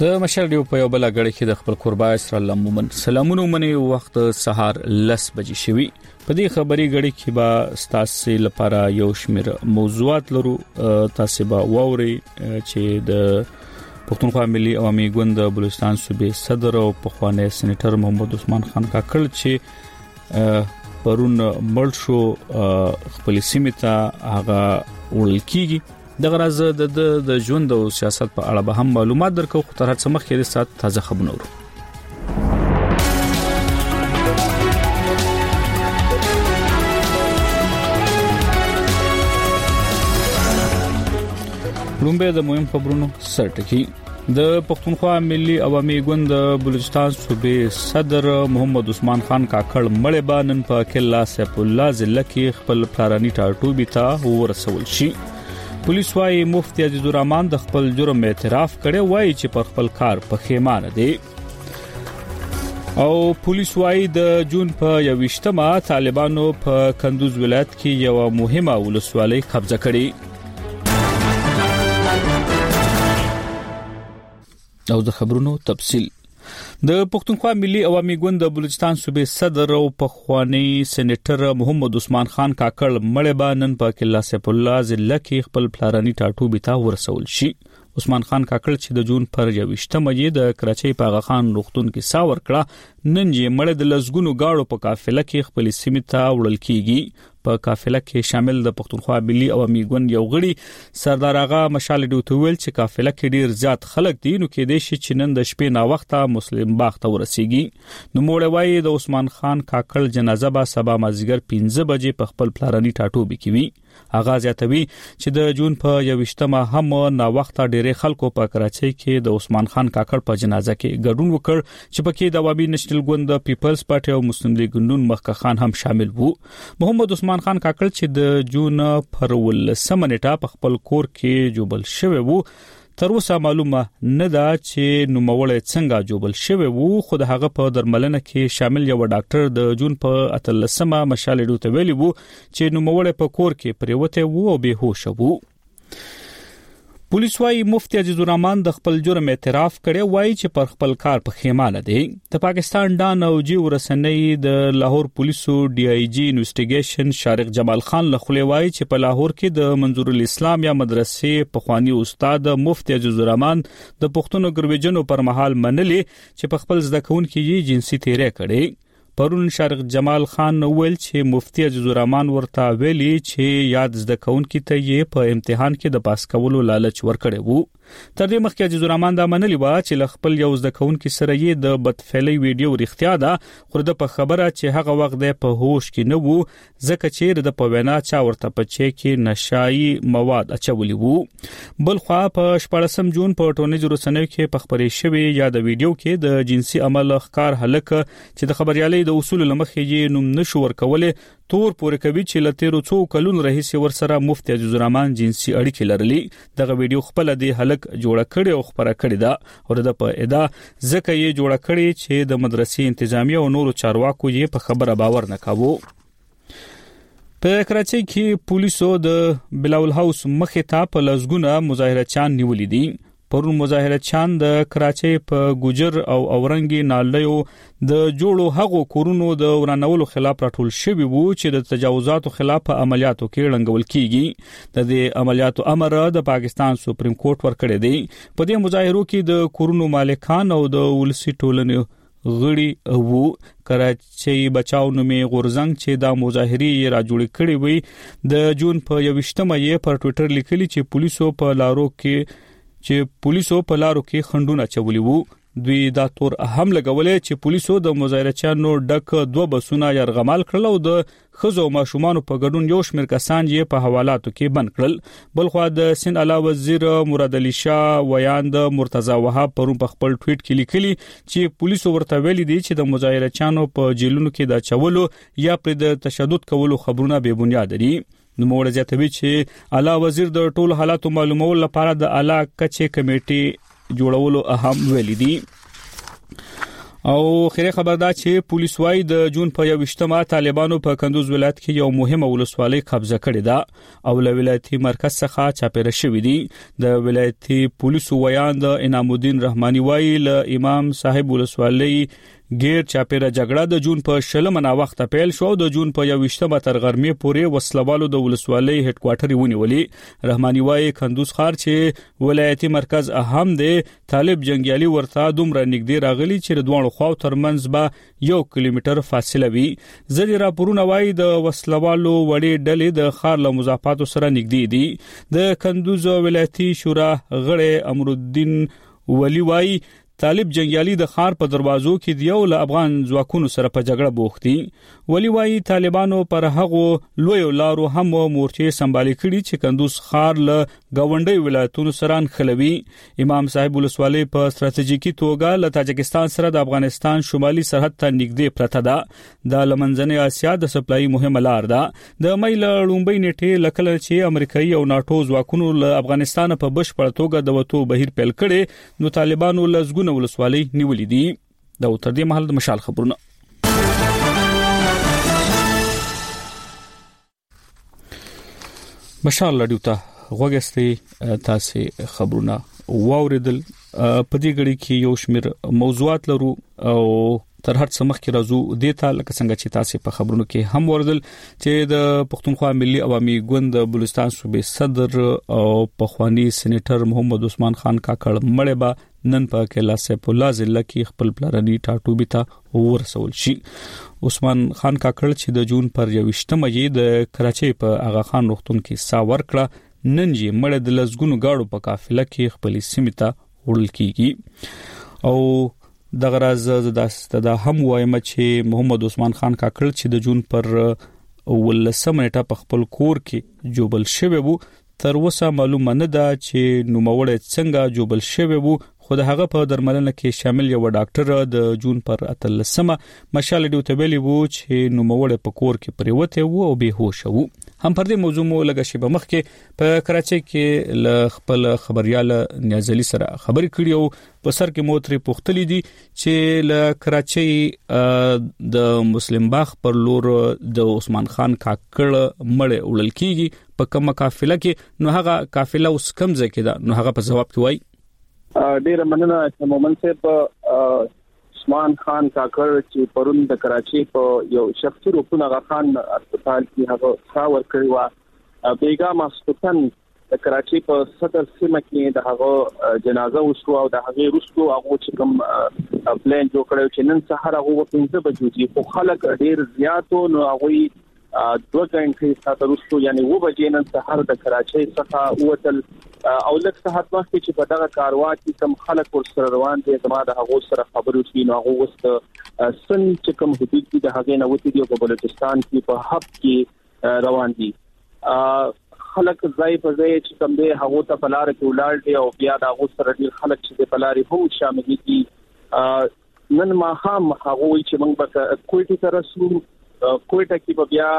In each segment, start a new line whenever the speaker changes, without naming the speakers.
د مشر ډیو په یو بل غړي کې د خپل قربا سره لمومن سلامونه منې وخت سهار لس بجې شوي په دې خبري غړي کې با ستاسو لپاره یو شمیر موضوعات لرو تاسو به ووري چې د پښتونخوا ملي عوامي ګوند بلوچستان صوبې صدر او پخوانی سېنیټر محمد عثمان خان کاکړ چې پرون مړ شو خپل سیمه ته هغه وړل کیږي دغه راز د ده د ژوند او سیاست په اړه به هم معلومات درکو خو تر هڅه مخکې د سات تازه خبرونه ورو لومبه د مهم خبرونو سرټکی د پښتونخوا ملي عوامي ګوند د بلوچستان صوبې صدر محمد عثمان خان کاکړ مړې با نن په کلا سیف الله ضلع کې خپل پلارانی ټاټوبي ته ورسول شي پولیس وايي مفتی عزیز الرحمن د خپل جرم اعتراف کړي وایي چې پر خپل کار پښیمانه دی او پولیس وايي د جون په 21مه طالبانو په کندوز ولایت کې یو مهمه ولسوالۍ قبضه کړې او د خبرونو تفصيل د پښتونخوا ملي عوامي ګوند د بلوچستان صوبې صدر او پخوانی سېنیټر محمد عثمان خان کاکړ مړ به نن په کلا سیف الله ضلع کې خپل پلارانی ټاټوبي ته ورسول شي عثمان خان کاکړ چې د جون پر 28مه یې د کراچۍ په غخان روختون کې سا ورکړه نن یې مړ د لسګونو گاړو په قافله کې خپل سیمه ته وړل کیږي په قافله کې شامل د پښتونخوا ملي او میګون یو غړي سردار اغا مشال ډوتویل چې قافله کې ډیر زیات خلک دي نو کې دي چې نن د شپې نا وخته مسلم باغ ته ورسیږي نو موړ وای د عثمان خان کاکړ جنازه به سبا مازیګر 15 بجې په خپل پلارني ټاټوبي کې وي هغه زیاتوي چې د جون په 21مه هم نا وخت ډېری خلکو په کراچۍ کې د عثمان خان کاکړ په جنازه کې ګډون وکړ چې پکې د عوامي نېشنل ګوند پیپلز پارټي او مسلم لیګ نون مخکښ خان هم شامل وو محمد عثمان خان کاکړ چې د جون پر ولسمه نیټه په خپل کور کې جوبل شوی وو تر اوسه معلومه نه ده چې نوموړی څنګه جوبل شوی وو خو د هغه په درملنه کې شامل یو ډاکټر د جون په اتلسمه مشال ډو ته ویلی وو چې نوموړی په کور کې پریوته وو او به هوښ وو پولیس وايي مفتی عزیز الرحمن د خپل جرم اعتراف کړي وایي چې پر خپل کار پښیمانه دی د پاکستان ډان او جی ورسنۍ د لاهور پولیسو ډي آی جی انویسټیګیشن شارق جمال خان له خلې وایي چې په لاهور کې د منظور الاسلام یا مدرسې په خواني استاد مفتی عزیز الرحمن د پښتنو ګرویجنو پر مهال منلې چې په خپل ځده کون کې یې جنسي تیرې کړې پرون شارق جمال خان ویل چې مفتی عزیز الرحمن ورته ویلي چې یاد ځده کون کې ته یې په امتحان کې د پاس کولو لالچ ورکړی وو تر دې مخکې عزیز الرحمن دا منلې و چې له خپل یو زده کوونکي سره یې د بدفعلی ویډیو رښتیا ده خو د په خبره چې هغه وخت د په هوش کې نه وو ځکه چې د په وینا چا ورته په چی کې نشایي مواد اچولي وو بل خو په 14 جون په ټولنیزو رسنیو کې په خبرې شوې یا د ویډیو کې د جنسي عمل ښکار هلک چې د خبريالۍ د اصول لمخې یې نوم نشو ورکولې تور پورې کوي چې له تیرو څو کلونو راهیسې ورسره مفتی عزیز الرحمن جنسي اړیکې لرلې دغه ویډیو خپل دی هلک جوړه کړې او خبره کړې ده او د په ادا ځکه یې جوړه کړې چې د مدرسې انتظامی او نورو چارواکو یې په خبره باور نه کاوه په کراچۍ کې پولیسو د بلاول هاوس مخې ته په لزګونه مظاهره چان نیولې دي پرون مظاهره چان د کراچۍ په ګجر او اورنګي نالیو د جوړو هغو کورونو د ورانولو خلاف راټول شوی وو چې د تجاوزاتو خلاف په عملیاتو کې لنګول کیږي د دې عملیاتو امر د پاکستان سپریم کورټ ورکړی دی په دې مظاهرو کې د کورونو مالکان او د ولسی ټولنې غړي وو کراچي بچاو نومي غورزنګ چې دا مظاهري یې را جوړې کړې وي د جون په 28مه یې پر ټوئیټر لیکلي چې پولیسو په لارو کې چې پولیسو په لارو کې خندونه چولي وو دوی دا تور هم لګولې چې پولیسو د مظاهره چانو ډک دوه بسونه يرغمال کړل او د خزو ماشومان په ګډون یو شمېر کسان یې په حوالاتو کې بند کړل بلخو د سند علا وزیر مراد علي شاه ویاند مرتضی وهاب پرون په خپل ټویټ کې لیکلي چې پولیسو ورته ویل دي چې د مظاهره چانو په جیلونو کې د چولو یا پر د تشدد کولو خبرونه به بنیاد دي نو موږ زیاتوي چې علا وزیر د ټولو حالاتو معلومولو لپاره د علا کچې کمیټې جوړولو اهم ویلي دي او خیره خبر دا چې پولیس وايي د جون په 21مه طالبانو په کندوز ولایت کې یو مهمه ولسوالۍ قبضه کړې ده او له ولایتي مرکز څخه چاپیره شوې دي د ولایتي پولیسو ویاند انعام الدین رحماني وايي له امام صاحب ولسوالۍ غیر چاپیره جګړه د جون په شلمه نا وخت پیل شو د جون په 21مه تر غرمې پورې وسلوالو د ولسوالۍ هډ کوارټر ونیولې رحماني وایي کندوز ښار چې ولایتي مرکز اهم دی طالب جنگیالي ورته دومره نږدې راغلي چې د دوه خواو ترمنځ به یو کیلومتر فاصله وي ځدی راپورونه وایي د وسلوالو وړې ډلې د ښار له مضافاتو سره نږدې دي د کندوز ولایتي شورا غړی امرالدین ولی وای طالب جنګیالي د ښار په دروازو کې دی او له افغان ځواکونو سره په جګړه بوخت دي ولی وایي طالبانو پر هغو لویو لارو هم مورچې سمبالې کړي چې کندوز ښار له گاونډي ولایتونو سره نښلوي امام صاحب ولسوالۍ په ستراتیژیکي توګه له تاجکستان سره د افغانستان شمالي سرحد ته نږدې پرته ده د لمنځنۍ اسیا د سپلای مهمه لار ده د مې له لومبۍ نیټه لکه چې امریکایي او ناتو ځواکونو له افغانستان په بشپړ توګه د وټو بهیر پیل کړي نو طالبانو لزګونه ولسوالۍ نیولې دي دا تر دې مهال د مشال خبرونه مشال لډیو ته غوګستي تاسو خبرونه واوریدل په دې غړي کې یو شمیر موضوعات لرو او تر هر څه مخکې راځو د تا لکه څنګه چې تاسو په خبرونو کې هم ورزل چې د پښتونخوا ملي عوامي ګوند بلوچستان صوبې صدر او پخوانی سېنیټر محمد عثمان خان کاکړ مړې با نن په کلا سیف الله ضلع کې خپل پلارني ټاټوبي ته ورسول شي عثمان خان کاکړ چې د جون پر 28مه یې د کراچۍ په اغا خان روغتون کې ساور کړه نن یې مړ د لزګونو گاړو په قافله کې خپلې سیمې ته وړل کیږي او د غراز زداسته دا هم وایم چې محمد عثمان خان کاکړ چې د جون پر ولسمه نیټه په خپل کور کې جوبل شوی وو تر اوسه معلومه نه ده چې نوموړی څنګه جوبل شوی وو خو د هغه په درملنه کې شامل یو ډاکټر د جون پر اتلسمه مشال ډیو ته ویلی وو چې نوموړی په کور کې پریوته وو او به هوښ وو هم پر دې موضوع مو لګه شی په مخ کې په کراچۍ کې له خپل خبريال نیازلي سره خبرې کړې او په سر کې مو ترې پوښتلې دي چې له کراچۍ د مسلم باغ پر لور د عثمان خان کاکړ مړ وړل کیږي په کومه قافله کې نو هغه قافله اوس کم ځای کې ده نو هغه په جواب کې وایي
ډیره مننه چې مومن صاحب عثمان خان کاکړ چې پرون د کراچۍ په یو شخصي روغتون غا خان هسپتال کې هغه څا ور کړی و بیګا ماسپتن د کراچۍ په صدر سیمه کې د هغه جنازه وشو او د هغه وروسته هغه چې کوم پلان جوړ کړو چې نن سهار هغه وخت 15 بجو دي خو خلک ډیر زیاتو نو هغه دوه غنټې ساته وروسته یعنی و بجې نن سهار د کراچۍ څخه وتل او لکه څه حد مخکې چې په دغه کاروا کې کم خلک ور سره روان دي زما د هغه سره خبرو کې نو هغه وست سن چې کوم حدود دي د هغه نه وتی دی په بلوچستان کې په حب کې روان دي خلک ځای په ځای چې کوم دی هغه ته بلار کې ولاړ دی او بیا دا غو سره ډیر خلک چې د بلاري هم شامل دي نن ما هم هغه وی چې موږ به کوټه ته رسو کوټه کې به بیا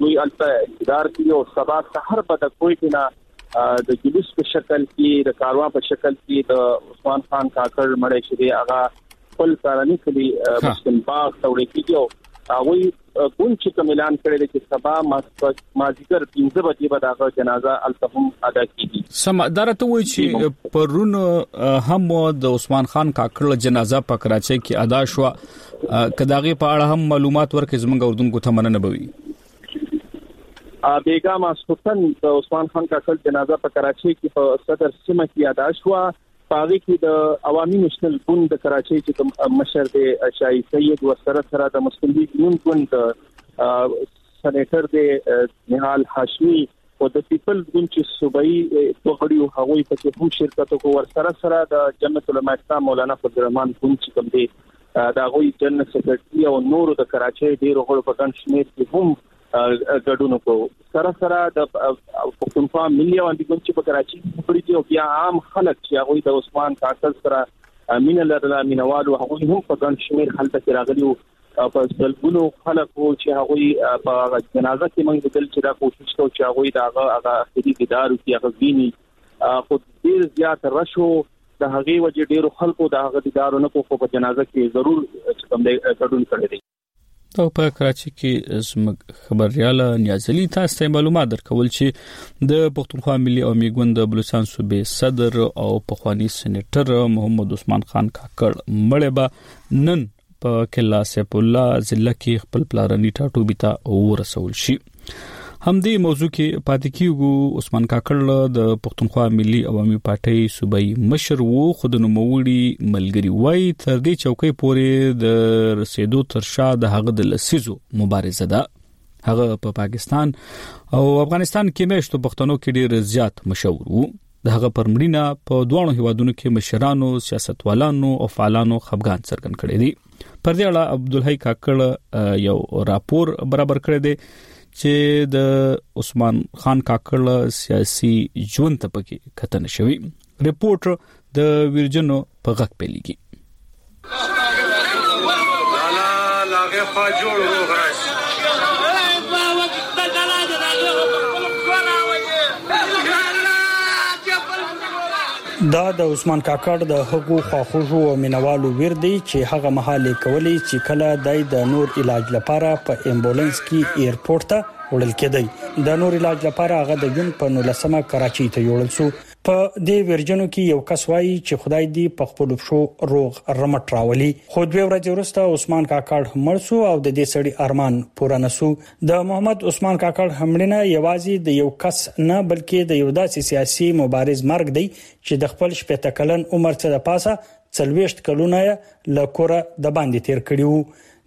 دوی الته ادار کوي او سبا سحر به د کوټه نه د جلوس په شکل کې د کاروان په شکل کې د عثمان خان کاکړ مړی شری هغه خپل کارانی کلی مسکن باغ ته وړي کیږي هغه ګوند چې کوم اعلان کړی دی چې سبا مازیګر 15 بجې به دغه جنازه التهم ادا کیږي
سم درته وایي چې پرون هم د عثمان خان کاکړ جنازه په کراچۍ کې ادا شو کداغه په اړه هم معلومات ورکې زمونږ اردوونکو ته مننه بوي
بیګا ماسوتن د عثمان خان کاکل جنازه په کراچۍ کې په صدر سیمه کې ادا شو په هغه کې د عوامي نېشنل ګوند د کراچۍ چې د مشر دی شاهي سید ورسره سره د مسلم لیګ نون ګوند سېنیټر دی نهال هاشمي او د پیپل ګوند چې صوبایي وګړي هغه په کې هم شرکت وکړ ورسره سره د جنت علماء اسلام مولانا فضل الرحمن ګوند چې کوم دی دا غوي جنرال سیکرټري او نورو د کراچۍ ډیرو غړو په ګڼ شمېر کې هم ګډون وکړو سره سره د پښتونخوا ملي واندي کوم چې په کراچي کې دي او بیا عام خلک چې هغه د عثمان کاکل سره مين لرله مینوالو هغه هم په ګڼ شمیر خلک کې راغلي او په سلګونو خلک وو چې هغه په جنازه کې موږ دل چې دا کوشش کوو چې هغه دا هغه هغه اخیری دیدار او هغه ویني خو ډیر زیات رشو د هغه وجه ډیرو خلکو د هغه دیدارونو په جنازه کې ضرور چې کوم دې ګډون کړی
او په کراچي کې زموږ خبرياله نیازلی تاسو ته معلومات درکول چې د پښتونخوا ملي او میګوند د بلوچستان صوبې صدر او پخوانی سېنیټر محمد عثمان خان کاکړ مړې به نن په کلا سیف الله ضلع کې خپل پلارنی ټاټوبي ته ورسول شي هم دې موضوع کې پاتې کیږو عثمان کاکړ له د پښتونخوا ملي عوامي پارټي صوبایي مشر وو خود نو موړي ملګری وای تر دې چوکۍ پورې د رسیدو تر شا د هغه د لسیزو مبارزه ده هغه په پا پاکستان او افغانستان کې مېشتو پښتنو کې ډیر زیات مشهور وو د هغه پر مړینه په دواړو هیوادونو کې مشرانو سیاستوالانو او فعالانو خفګان څرګند کړی دی پر دې اړه عبدالحی کاکړ یو راپور برابر کړی دی چې د عثمان خان کاکړ سیاسي ژوند ته پکې کتنه شوې رپورټر د ویرجنو په غک پیلېږي
دا د عثمان کاکړ د هغو خواخوږو او مینوالو ویر دی چې هغه مهال کولی چې کله دای د نور علاج لپاره په امبولانس کې ایرپورټ ته وړل کېدی د نور علاج لپاره هغه د جون په 19مه کراچۍ ته یوړل شو په دې ویرجنو کې یو کس وایي چې خدای دې په خپل پښو روغ رمټ راولي خو دوه ورځې وروسته عثمان کاکړ مړ شو او د دې سړي ارمان پوره نسو د محمد عثمان کاکړ همړنه یوازې د یو کس نه بلکې د یو داسې سیاسي مبارز مرګ دی چې د خپل شپته کلن عمر څخه د پاسه څلويشت کلونه له کوره د باندې تیر کړیو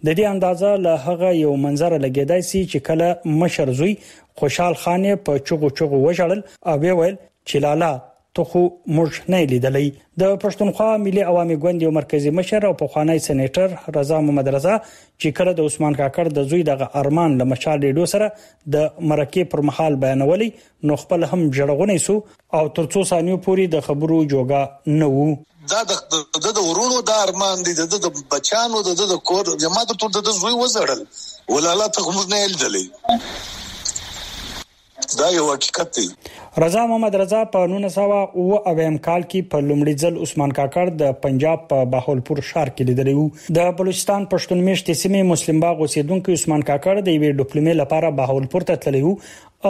د دې اندازه له هغه یو منظره لګیدای سي چې کله مشر زوی خوشحال خان یې په چغو چغو وژړل او وی ویل چې لالا ته خو موږ نه لیدلې د پښتونخوا ملي عوامي ګوند یو مرکزی مشر او پخوانی سېنیټر رضا محمد رضا چې کله د عثمان کاکړ د زوی دغه ارمان له مشال ریډیو سره د مرکه پر مهال بیانولې نو خپل هم جړغونی سو او تر څو ثانیو پورې د خبرو جوګه نه وو.
دا د ده د وروڼو دا ارمان دی، د ده د بچیانو، د ده د کور، ما تر ټولو د ده زوی وزړل، ولالا ته خو موږ نه یلدلی، دا یو حقیقت دی.
رضا محمد رضا په نولس سوه اووه اویم کال کې په لومړي ځل عثمان کاکړ د پنجاب په بهاولپور ښار کې لیدلی و. د بلوچستان پښتون مېشتې سیمې مسلم باغ اوسېدونکی عثمان کاکړ د یوې ډپلومې لپاره بهاولپور ته تللی و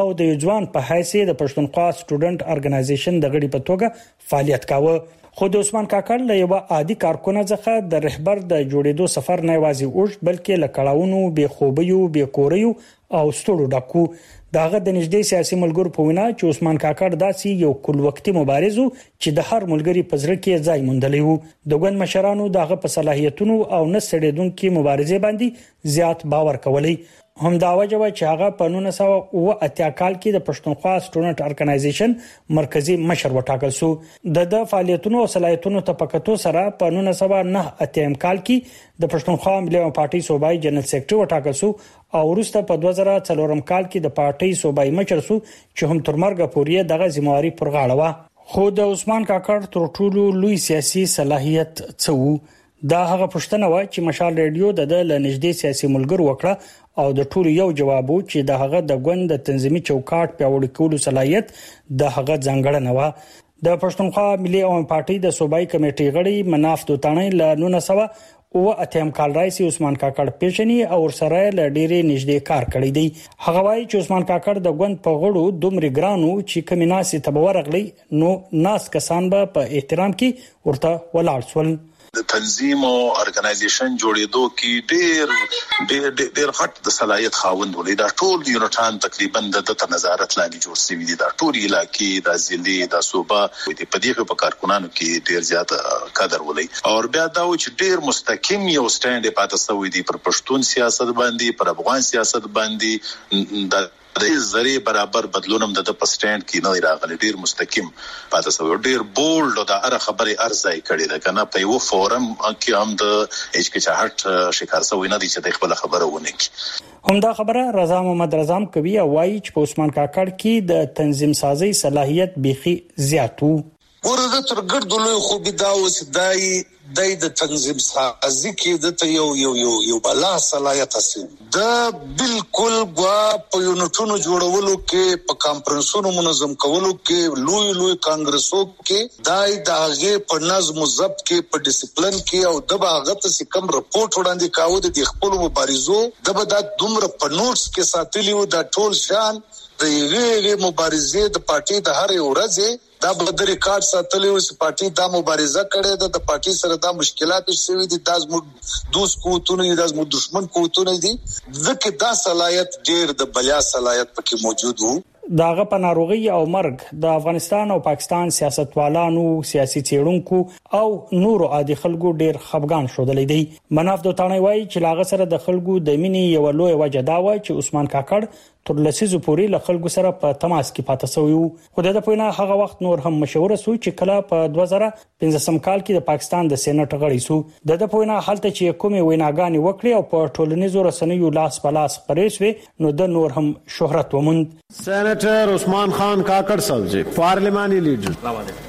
او د یو ځوان په حیث یې د پښتونخوا سټوډنټ ارګنایزیشن د غړي په توګه فعالیت کاوه خو د عثمان کاکړ له یو عادي کارکونه ځخه د رهبر د جوړېدو سفر نه یوازې اوږد بلکې له کړاونو بې خوبیو بې کوریو او ستړو ډک و د هغه د نږدې سیاسي ملګرو په وینا چې عثمان کاکړ داسې یو کل وختي مبارز و چې د هر ملګري په زړه کې ځای موندلی و د ګوند مشرانو دغه په صلاحیتونو او نه سړېدونکو مبارزې باندې زیات باور کولی همدا وجه وه چې هغه په 1979 کال کې د پښتونخوا سټوډنټ ارګنایزیشن مرکزی مشر وټاکل شو د د فعالیتونو او صلاحیتونو ته پکتو سره په 1989 کال کې د پښتونخوا ملي پارټي صوبایي جنرال سیکرټري وټاکل شو او وروسته په 2004 کال کې د پارټي صوبایي مشر شو چې هم تر مرګ پورې دغه ځمواري پر غاړه و خو د عثمان کاکړ تر ټولو لوی سیاسي صلاحیت څه وو دا هغه پوښتنه وه چې مشال رادیو د ده له نږدې سیاسي ملګرو وکړه او د ټولو یو جواب و چې د هغه د ګوند د تنظیمي چوکاټ پیاوړي کولو صلاحیت د هغه ځانګړنه وه. د پښتونخوا ملي عوامي پارټۍ د صوبایي کمېټۍ غړی مناف دوتاڼی له نولس سوه اووه اتیایم کال راهیسې عثمان کاکړ پېژني او ورسره یې له ډېرې نږدې کار کړی دی. هغه وایي چې عثمان کاکړ د ګوند په غړو دومره ګران و چې کومې ناستې ته به ورغلی، نو ناس کسان به په احترام کې ورته ولاړ سول.
د تنظیم او ارګنایزیشن جوړیدو کی ډیر ډیر ډیر غټ د صلاحیت خاوند وو دا ټول یونټان تقریبا د ده تر نظارت لاندی جوړ سوی دی دا ټول علاقی دا ضلعی دا صوبه دی په دی په کارکنانو کی ډیر زیات قدر ولی او بیا دا و چی ډیر مستقیم یو سټینډ پاته سوی دی پر پښتون سیاست باندی پر افغان سیاست باندی دا درې ذرې برابر بدلون هم د ده په سټنډ کښې نه دی راغلی، ډېر مستقیم پاته شوی او ډېر بولډ او د هره خبرې هر ځای کړې ده، که نه په یوه فورم کښې هم د هچکچاهټ شکار شوی نه دی چې دی خپله خبره ونه کړي.
همدا خبره رضا محمد رضام کوي او وایي چې په عثمان کاکړ کښې د تنظیم سازۍ صلاحیت بیخي زیات
وو. ګوره ده تر ګردو لوی خوبی دا وو چه دا یی دی
د تنظیم سازی کی ده ته یو یو یو یو بلا صلایت هسی ده بلکل ګوا په یونټونو جوړولو کی په کانفرنسونو منظم کولو کی لوی لوی کانګرسو کی دا یی د هغی په نظم و ضبط کی په ډسپلن کی او ده به هغه ته چه کوم رپوټ وړاندی کاوه ددی خپلو مبارزو ده به دا دومره په نوټس کی ساتلی وو دا ټول شیان د یوی یوی مبارزی د پارټی د هری ورځی دا به ده ریکارډ ساتلی وو چې پارټی دا مبارزه کړی ده د پارټی سره دا مشکلات پیش شوی دی دا زموږ دوست قوتونه دی دا زموږ دښمن قوتونه دی ځکه دا صلاحیت ډیر د بلیا صلاحیت پکې موجود وو.
د هغه په ناروغۍ او مرګ د افغانستان او پاکستان سیاستوالانو، سیاسي څېړونکو او نورو عادي خلکو ډېر خپګان ښودلی دی. مناف دوطاڼی وايي چې له هغه سره د خلکو د مینې یوه لویه وجه دا وه چې عثمان کاکړ تر لسیزو پورې له خلکو سره په تماس کې پاتې شوی وو خو د پوینا هغه وخت نور هم مشهور شو چې کله په 2015 کال کې د پاکستان د سېنات غړی شو د د پوینا حالت چې کومې ویناګانې وکړې او په ټولنیزو رسنیو لاس په لاس خبرې شوې نو د نور هم شهرت وموند
سېناتر عثمان خان کاکړ صاحب چې پارلماني لیډر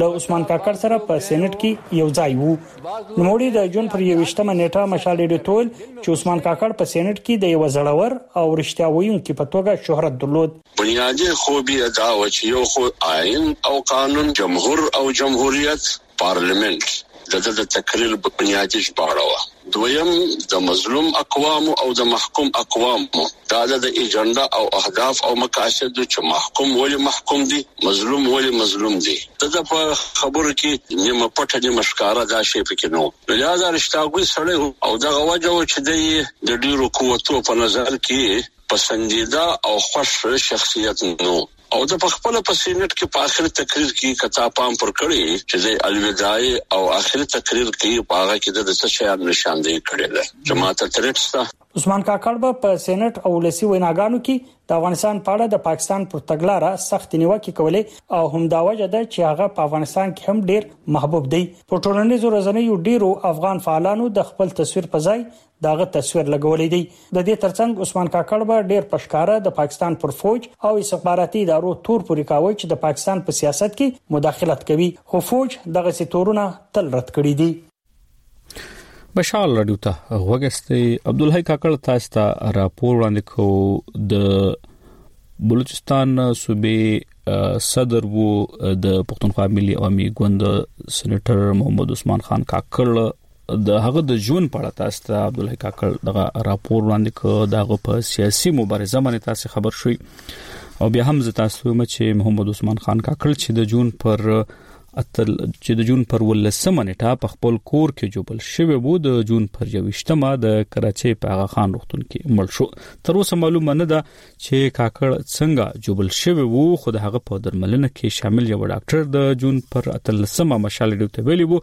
له عثمان کاکړ سره په سېنات کې یو ځای وو نوموړي د جون پر 21مه نیټه مشال ایډیټول چې عثمان کاکړ په سېنات کې د یو زړور او رښتیا ویونکي په توګه شهرت درلود
بنیادي خوب یې دا و چې یو خو آئین او قانون، جمهور او جمهوریت، پارلیمنټ، د ده د تقریر بنیادي ژباړه وه. دویم، د مظلوم اقوامو او د محکوم اقوامو دا ده د ایجنډا او اهداف او مقاصدو چې محکوم ولې محکوم دي، مظلوم ولې مظلوم دي. د ده په خبرو کې نیمه پټه نیمه ښکاره دا شی په کې نه و. نو لهذا رشتاګوی سړی و او دغه وجه وه چې دی یې د ډېرو قوتو په نظر کې پسندیده او خوښ شخصیت نه و. او ده پخپله په سینیټ کې په اخر تقریر کې که تا پام پر کړی چې دی الوداعی او اخر تقریر کوي په هغه کې ده د څه شیانو نشاندهی کړی ده چې ماته تریټ شته.
عثمان کاکړ به په سینیټ او ولسي ویناګانو کې د افغانستان په اړه د پاکستان پر تګلاره سختې نیوکې کولې او همدا وجه ده چې هغه په افغانستان کې هم ډیر محبوب دی. په ټولنیزو رسنیو ډیرو افغان فعالانو د خپل تصویر په ځای د هغه تصویر لګولی دی د دې ترڅنګ عثمان کاکړ به ډیر په ښکاره د پاکستان پر فوج او استخباراتي ادارو تور پورې کاوه چې د پاکستان په سیاست کې مداخلت کوي خو فوج دغه سي تورونه تل رد کړی دي
بشال رادیو ته غوګستې عبد الحی کاکړ تاسو ته راپور وړاندې کو د بلوچستان صوبې صدر وو د پښتونخوا ملي عوامي ګوند سېنیټر محمد عثمان خان کاکړ د هغه د ژوند په اړه تاسو ته عبد الله کاکړ دغه راپور وړاندې کړ دغه په سیاسي مبارزه باندې تاسو خبر شوي او بیا هم زه تاسو ته چې محمد عثمان خان کاکړ چې د جون پر اتل چې د جون پر ولسمه نیټه په خپل کور کې جوبل شوی وو د جون پر یوشتمه د کراچۍ په هغه خان روغتون کې مړ شو تر اوسه معلومه نه ده چې کاکړ څنګه جوبل شوی وو خو د هغه په درملنه کې شامل یو ډاکټر د جون پر اتلسمه مشال ډیو ته ویلی وو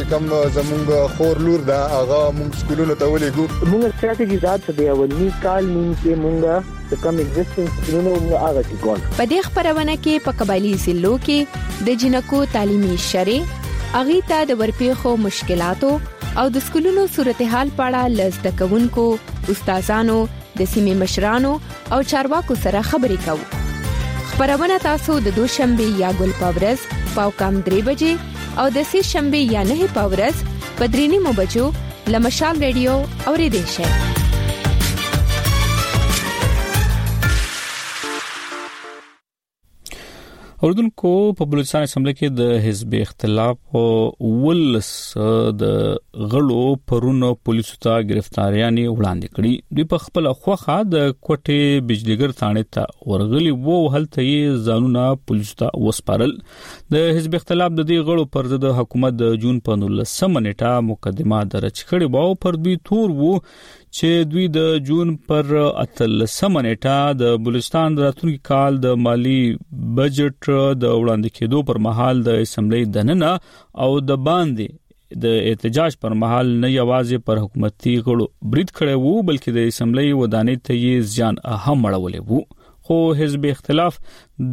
کوم
زمونږ خور لور ده هغه مونږ سکولونو ته ولېګو
مونږ ستراتیژي دا چې د اولنی کال نیم کې مونږ د کم ایگزیسټنس سکولونو مونږ هغه چې ګول
په دې خبرونه کې په قبایلی ضلعو کې د جنکو تعلیمي شری اغي ته د ورپیخو مشکلاتو او د سکولونو صورتحال په اړه لږ د کوونکو استادانو د سیمې مشرانو او چارواکو سره خبرې کوو خبرونه تاسو د دوشنبه یا ګل پاورز پاو کام درې بجې او د سې شنبه یا نه پاورز په درې نیمو بجو لمشال ریډیو اورېدې شئ
اردوونکو په بلوچستان اسمبلی کې د حزب اختلاف ولس د غړو پرونو پولیسو ته گرفتاریانې وړاندې کړې دوی په خپل خوخه د کوټې بجلیګر ثانې ته ورغلي وو هلته یې ځانونه پولیسو ته وسپارل د حزب اختلاف د دې غړو پر ضد حکومت د جون په 19 نیټه مقدمه درج کړې وو پر دوی تور وو چې دوی د جون پر 13مه نیټه د بلوچستان د راتلونکي کال د مالی بجټ د وړاندې کېدو پر مهال د اسمبلی دننه او د باندې د احتجاج پر مهال نه یوازې پر حکومتي غړو برید کړی وو بلکې د اسمبلی ودانۍ ته یې زیان هم مړولې وو خو حزب اختلاف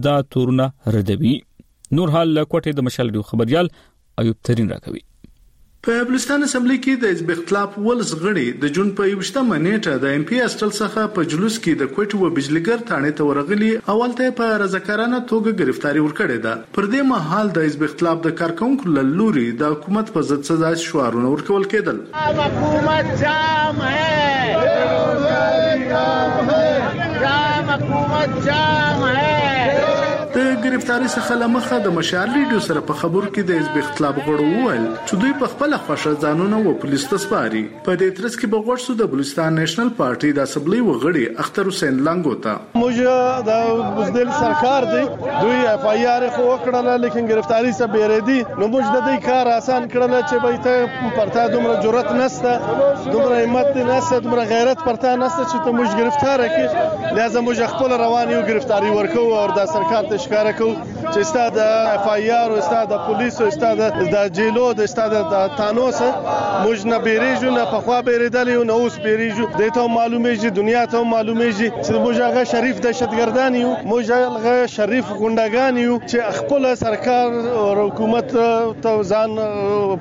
دا تورونه ردوي نور حال لکوټه د مشال ډیو خبريال ایوب ترین راکوي.
په بلوچستان اسمبلۍ کې د حزب اختلاف ولس غړي د جون په یوویشت مه نېټه د ایم پي هاسټل څخه په جلوس کې د کوټې و بجلي ګر تاڼې ته ورغلي او هلته یې په رضاکارانه توګه ګرفتاري ورکړې ده. پر دې مهال د حزب اختلاف د کارکوونکو له لوري د حکومت په ضد څه داسې شعارونه ورکول کېدل.
حکومت جام ہے جام حکومت جام ہے
د گرفتاری څخه لمخه د مشال ریډیو سره په خبرو کې د حزب اختلاف غړو وویل چې دوی په خپل خوښه ځانونه و پولیس ته سپاري په دې ترڅ کې بغوښ سو د بلوچستان نېشنل پارټي د اسمبلۍ وغړي اختر حسین لنګو ته
موږ د بزدل سرکار دی دوی اف آی آر خو وکړل لیکن گرفتاری سره بیره دي نو موږ د دې کار آسان کړل چې به ته پرتا دومره جرأت نسته دومره همت نسته دومره غیرت پرتا نسته چې ته موږ گرفتار کړي لہذا موږ خپل روان یو گرفتاری ورکو او د سرکار ته شکایت کوو چې ستاد اف آی آر او ستاد پولیس او ستاد د جیلو د ستاد د تانوس موږ نه بیریږو نه په خوا بیریدل یو نه اوس بیریږو د ته معلومه شي دنیا ته معلومه شي چې موږ هغه شریف دهشتګردان یو موږ هغه شریف ګوندګان یو چې خپل سرکار او حکومت ته ځان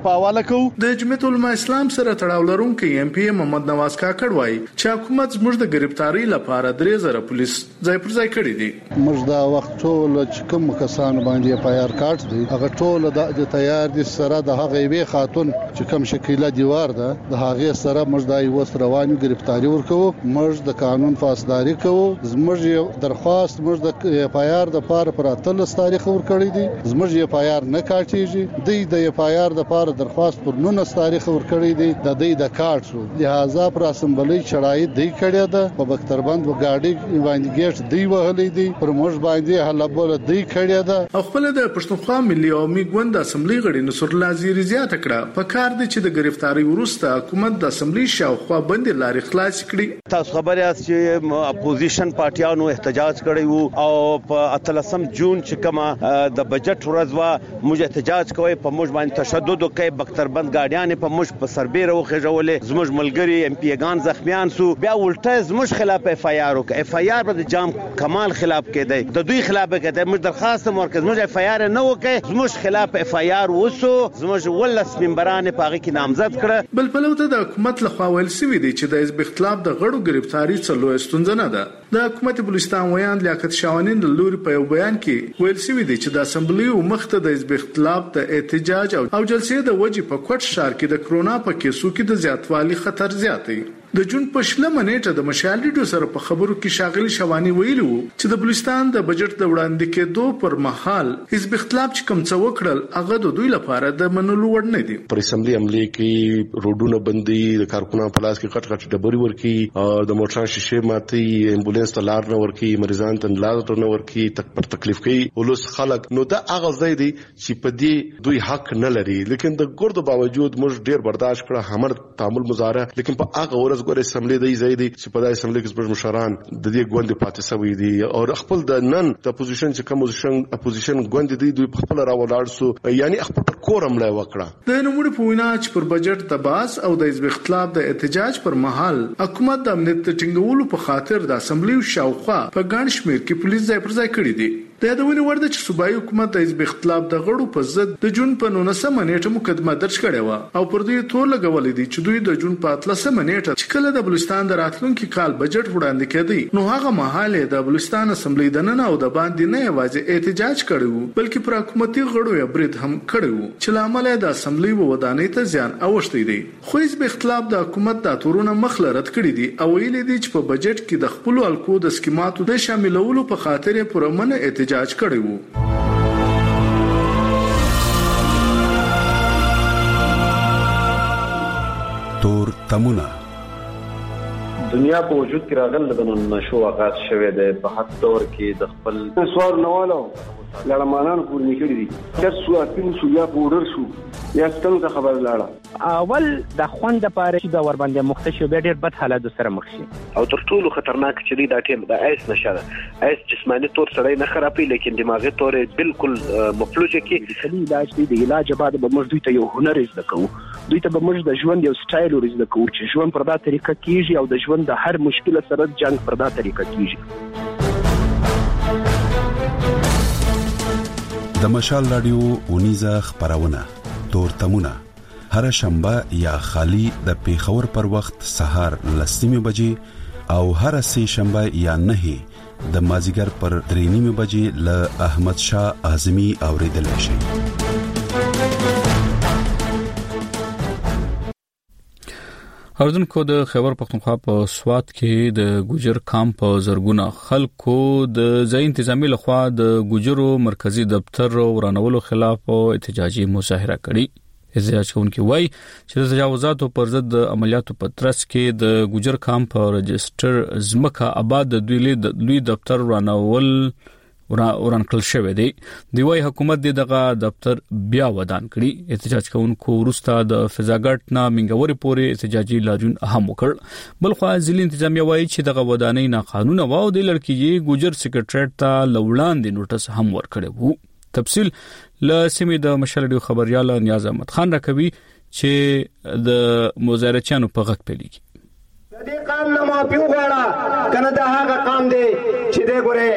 په حواله کوو
د جمعیت علما اسلام سره تړاو لرونکي ایم پی محمد نواز کاکړ وایي چې حکومت زموږ د گرفتاری لپاره 3000 پولیس ځای پر ځای کړی دي
موږ دا وخت ټول چې کوم کسان باندې اف آی آر کارت دی هغه ټول د تیار دي سره د هغه وی خاتون چې کوم شکیله دیوار ده د هغه سره موږ دای وس رواني گرفتاری ورکو موږ د قانون فاسداری کوو زموږ یو درخواست موږ د اف آی آر د پاره پر اتل تاریخ ورکړی دی زموږ اف آی آر نه کاټیږي د د اف آی آر د پاره درخواست پر 19 تاریخ ورکړی دی د دې د کارت لهذا پر اسمبلی چړای دی کړی ده په بکتربند وګاډي باندې ګیټ دی وهلې دی پر موږ باندې هلبل دی کړی ده او
خپل د پښتونخوا ملي او مي ګوند اسمبلي غړي نصر الله زیری زیاته کړه په کار دی چې د ګرفتارۍ وروسته حکومت د اسمبلي شاوخوا بندې لارې خلاصې کړي.
تاسو خبر یاست چې اپوزیشن پارټیانو احتجاج کړی وو او په اتلسم جون چې کومه د بجټ ورځ وه، موږ احتجاج کوي په موږ باندې تشدد کوي بختربند ګاډیانې په موږ په سربېره وخېژولې زموږ ملګري ایم پی ګان زخمیان سو بیا الټه زموږ خلاف اف آی آر وکړه اف آی آر به د جام کمال خلاف کېدی د دوی خلاف به کېدی موږ درخواست هم ورکړ زموږ اف آی آر نه وکړ زموږ خلاف اف آی آر وسو زموږ ولس ممبران په هغه کې نامزد کړه
بل پلو ته د حکومت لخوا ویل سوي دي چې د حزب اختلاف د غړو ګرفتاري څه لویه ستونزه نه ده. د حکومت بلوچستان ویاند لیاقت شاواني له لوري په یو بیان کې ویل شوي دي چې د اسمبلۍ و مخ ته د حزب اختلاف د احتجاج او جلسې د وجې په کوټ ښار کې د کرونا په کیسو کې د زیاتوالي خطر زیات دی. د جون په شل مه نیټه د مشال ریډیو سره په خبرو کې ښاغلي شاواني ویلي وو چې د بلوچستان د بجټ د وړاندې کیدو پر مهال حزب اختلاف چې کوم څه وکړل هغه د دوی لپاره د منلو وړ نه دي.
پر اسمبلۍ حملې کوي، روډونه بندوي، د کارکنانو په لاس کې غټ غټې ډبرې ورکوي او د موټرانو شی ماتی امبولانس ته لار نه ورکی مریضان ته لار نه ورکی تک پر تکلیف کوي ولس خلک نو دا هغه ځای دی چی په دی دوی حق نه لری لیکن د ګردو باوجود موږ ډیر برداشت کړه همړ تعامل مظاهره لیکن په هغه ورځ ګوره اسمبلی دی ځای دی چی په دا اسمبلی کې زموږ مشران د دی ګوند پاتې سوی دی او خپل د نن د اپوزیشن چې کوم اپوزیشن اپوزیشن ګوند دی دوی په خپل راولاړ سو یعنی خپل کورم لای وکړه
د نوموړي په وینا چې پر بجټ د بحث او د حزب اختلاف د احتجاج پر مهال حکومت د امنیت د ټینګولو په خاطر د اسمبلیو شاوخوا په ګڼ شمېر کې پولیس ځای پر ځای کړي دي. د یادونې وړ ده چې صوبايي حکومت د حزب اختلاف د غړو په ضد د جون په نولس مه نېټه مقدمه درج کړې وه او پر دوی تور لګولی دی چې دوی د جون په اتلس مه نېټه چې کله د بلوچستان د راتلونکي کال بجټ وړاندې کېدی نو هغه مهال یې د بلوچستان اسمبلۍ دننه او د باندې نه یوازې احتجاج کړی و بلکې پر حکومتي غړو یې برید هم کړی و. چې له امله یې د اسمبلۍ و ودانۍ ته زیان اوښتی دی. خو حزب اختلاف د حکومت دا تورونه مخ له رد کړي دي او ویلي یې دي چې په بجټ کې د خپلو حلقو د سکیماتو د شاملولو په خاطر یې پر امن احتجاج کړی و.
تور تمونه
دنیا په وجود کې راغل د مننه شو آغاز شوی دی په هر دور کې د خپل
سوار نوالو لړمانانو کورني کړي دي چر سو اپین سو یا پوډر شو یا ستنو ته خبر لاړه.
اول د خوند لپاره چې بیا ورباندې مخته شي او بیا ډېر بد حالاتو سره مخ شي.
او تر ټولو خطرناک چې دی دا ټیم د ایس نشه ده. ایس جسماني طور سړی نه خرابوي لیکن دماغي طور یې بلکل مفلوج
کړي. د کلي علاج دی د علاج بعد به موږ دوی ته یو هنر زده کوو. دوی ته به موږ د ژوند یو سټایل ور زده کوو چې ژوند پر دا طریقه کېږي او د ژوند د هر مشکل سره جنګ پر دا طریقه کېږي.
د مشال رادیو اونیزه خبرونه تورتمونه هر شنبه یا خالی د پیښور پر وخت سهار لسمه بجې او هر سه شنبه یا نه د مازیګر پر درې نیمه بجې له احمد شاه اعظمي اوریدل شي
اوردونکو د خیبر پختونخوا په سواد کې د ګوجر کام په زرګونه خلکو د ځای انتظامی لخوا د ګوجرو مرکزی دفتر ورانولو خلاف احتجاجي مظاهره کړې اجرا چونکي وایي چې د تجاوزاتو پر ضد د عملیاتو په ترڅ کې د ګجر کام په رجستر زمکه آباد د دوی لید لوی دفتر ورانول وران کړل شوې دی دی وای حکومت دې دغه دفتر بیا ودان کړي احتجاج کوونکو ورستا د فزاګټ نه منګوري پورې احتجاجي لاریون هم وکړ بل خو ځلې انتظامیه وایي چې دغه ودانۍ نه قانون واو د لړکیږي ګجر سیکریټریټ ته لوړاندې نوټس هم ورکړی وو تفصیل له سیمې د مشرډیو خبريال نیاز احمد خان راکوي چې د مزارچانو په غږ پیلېږي
د دې قام نه معافي وغواړه کنه دا هغه قام دی چې دې ګوره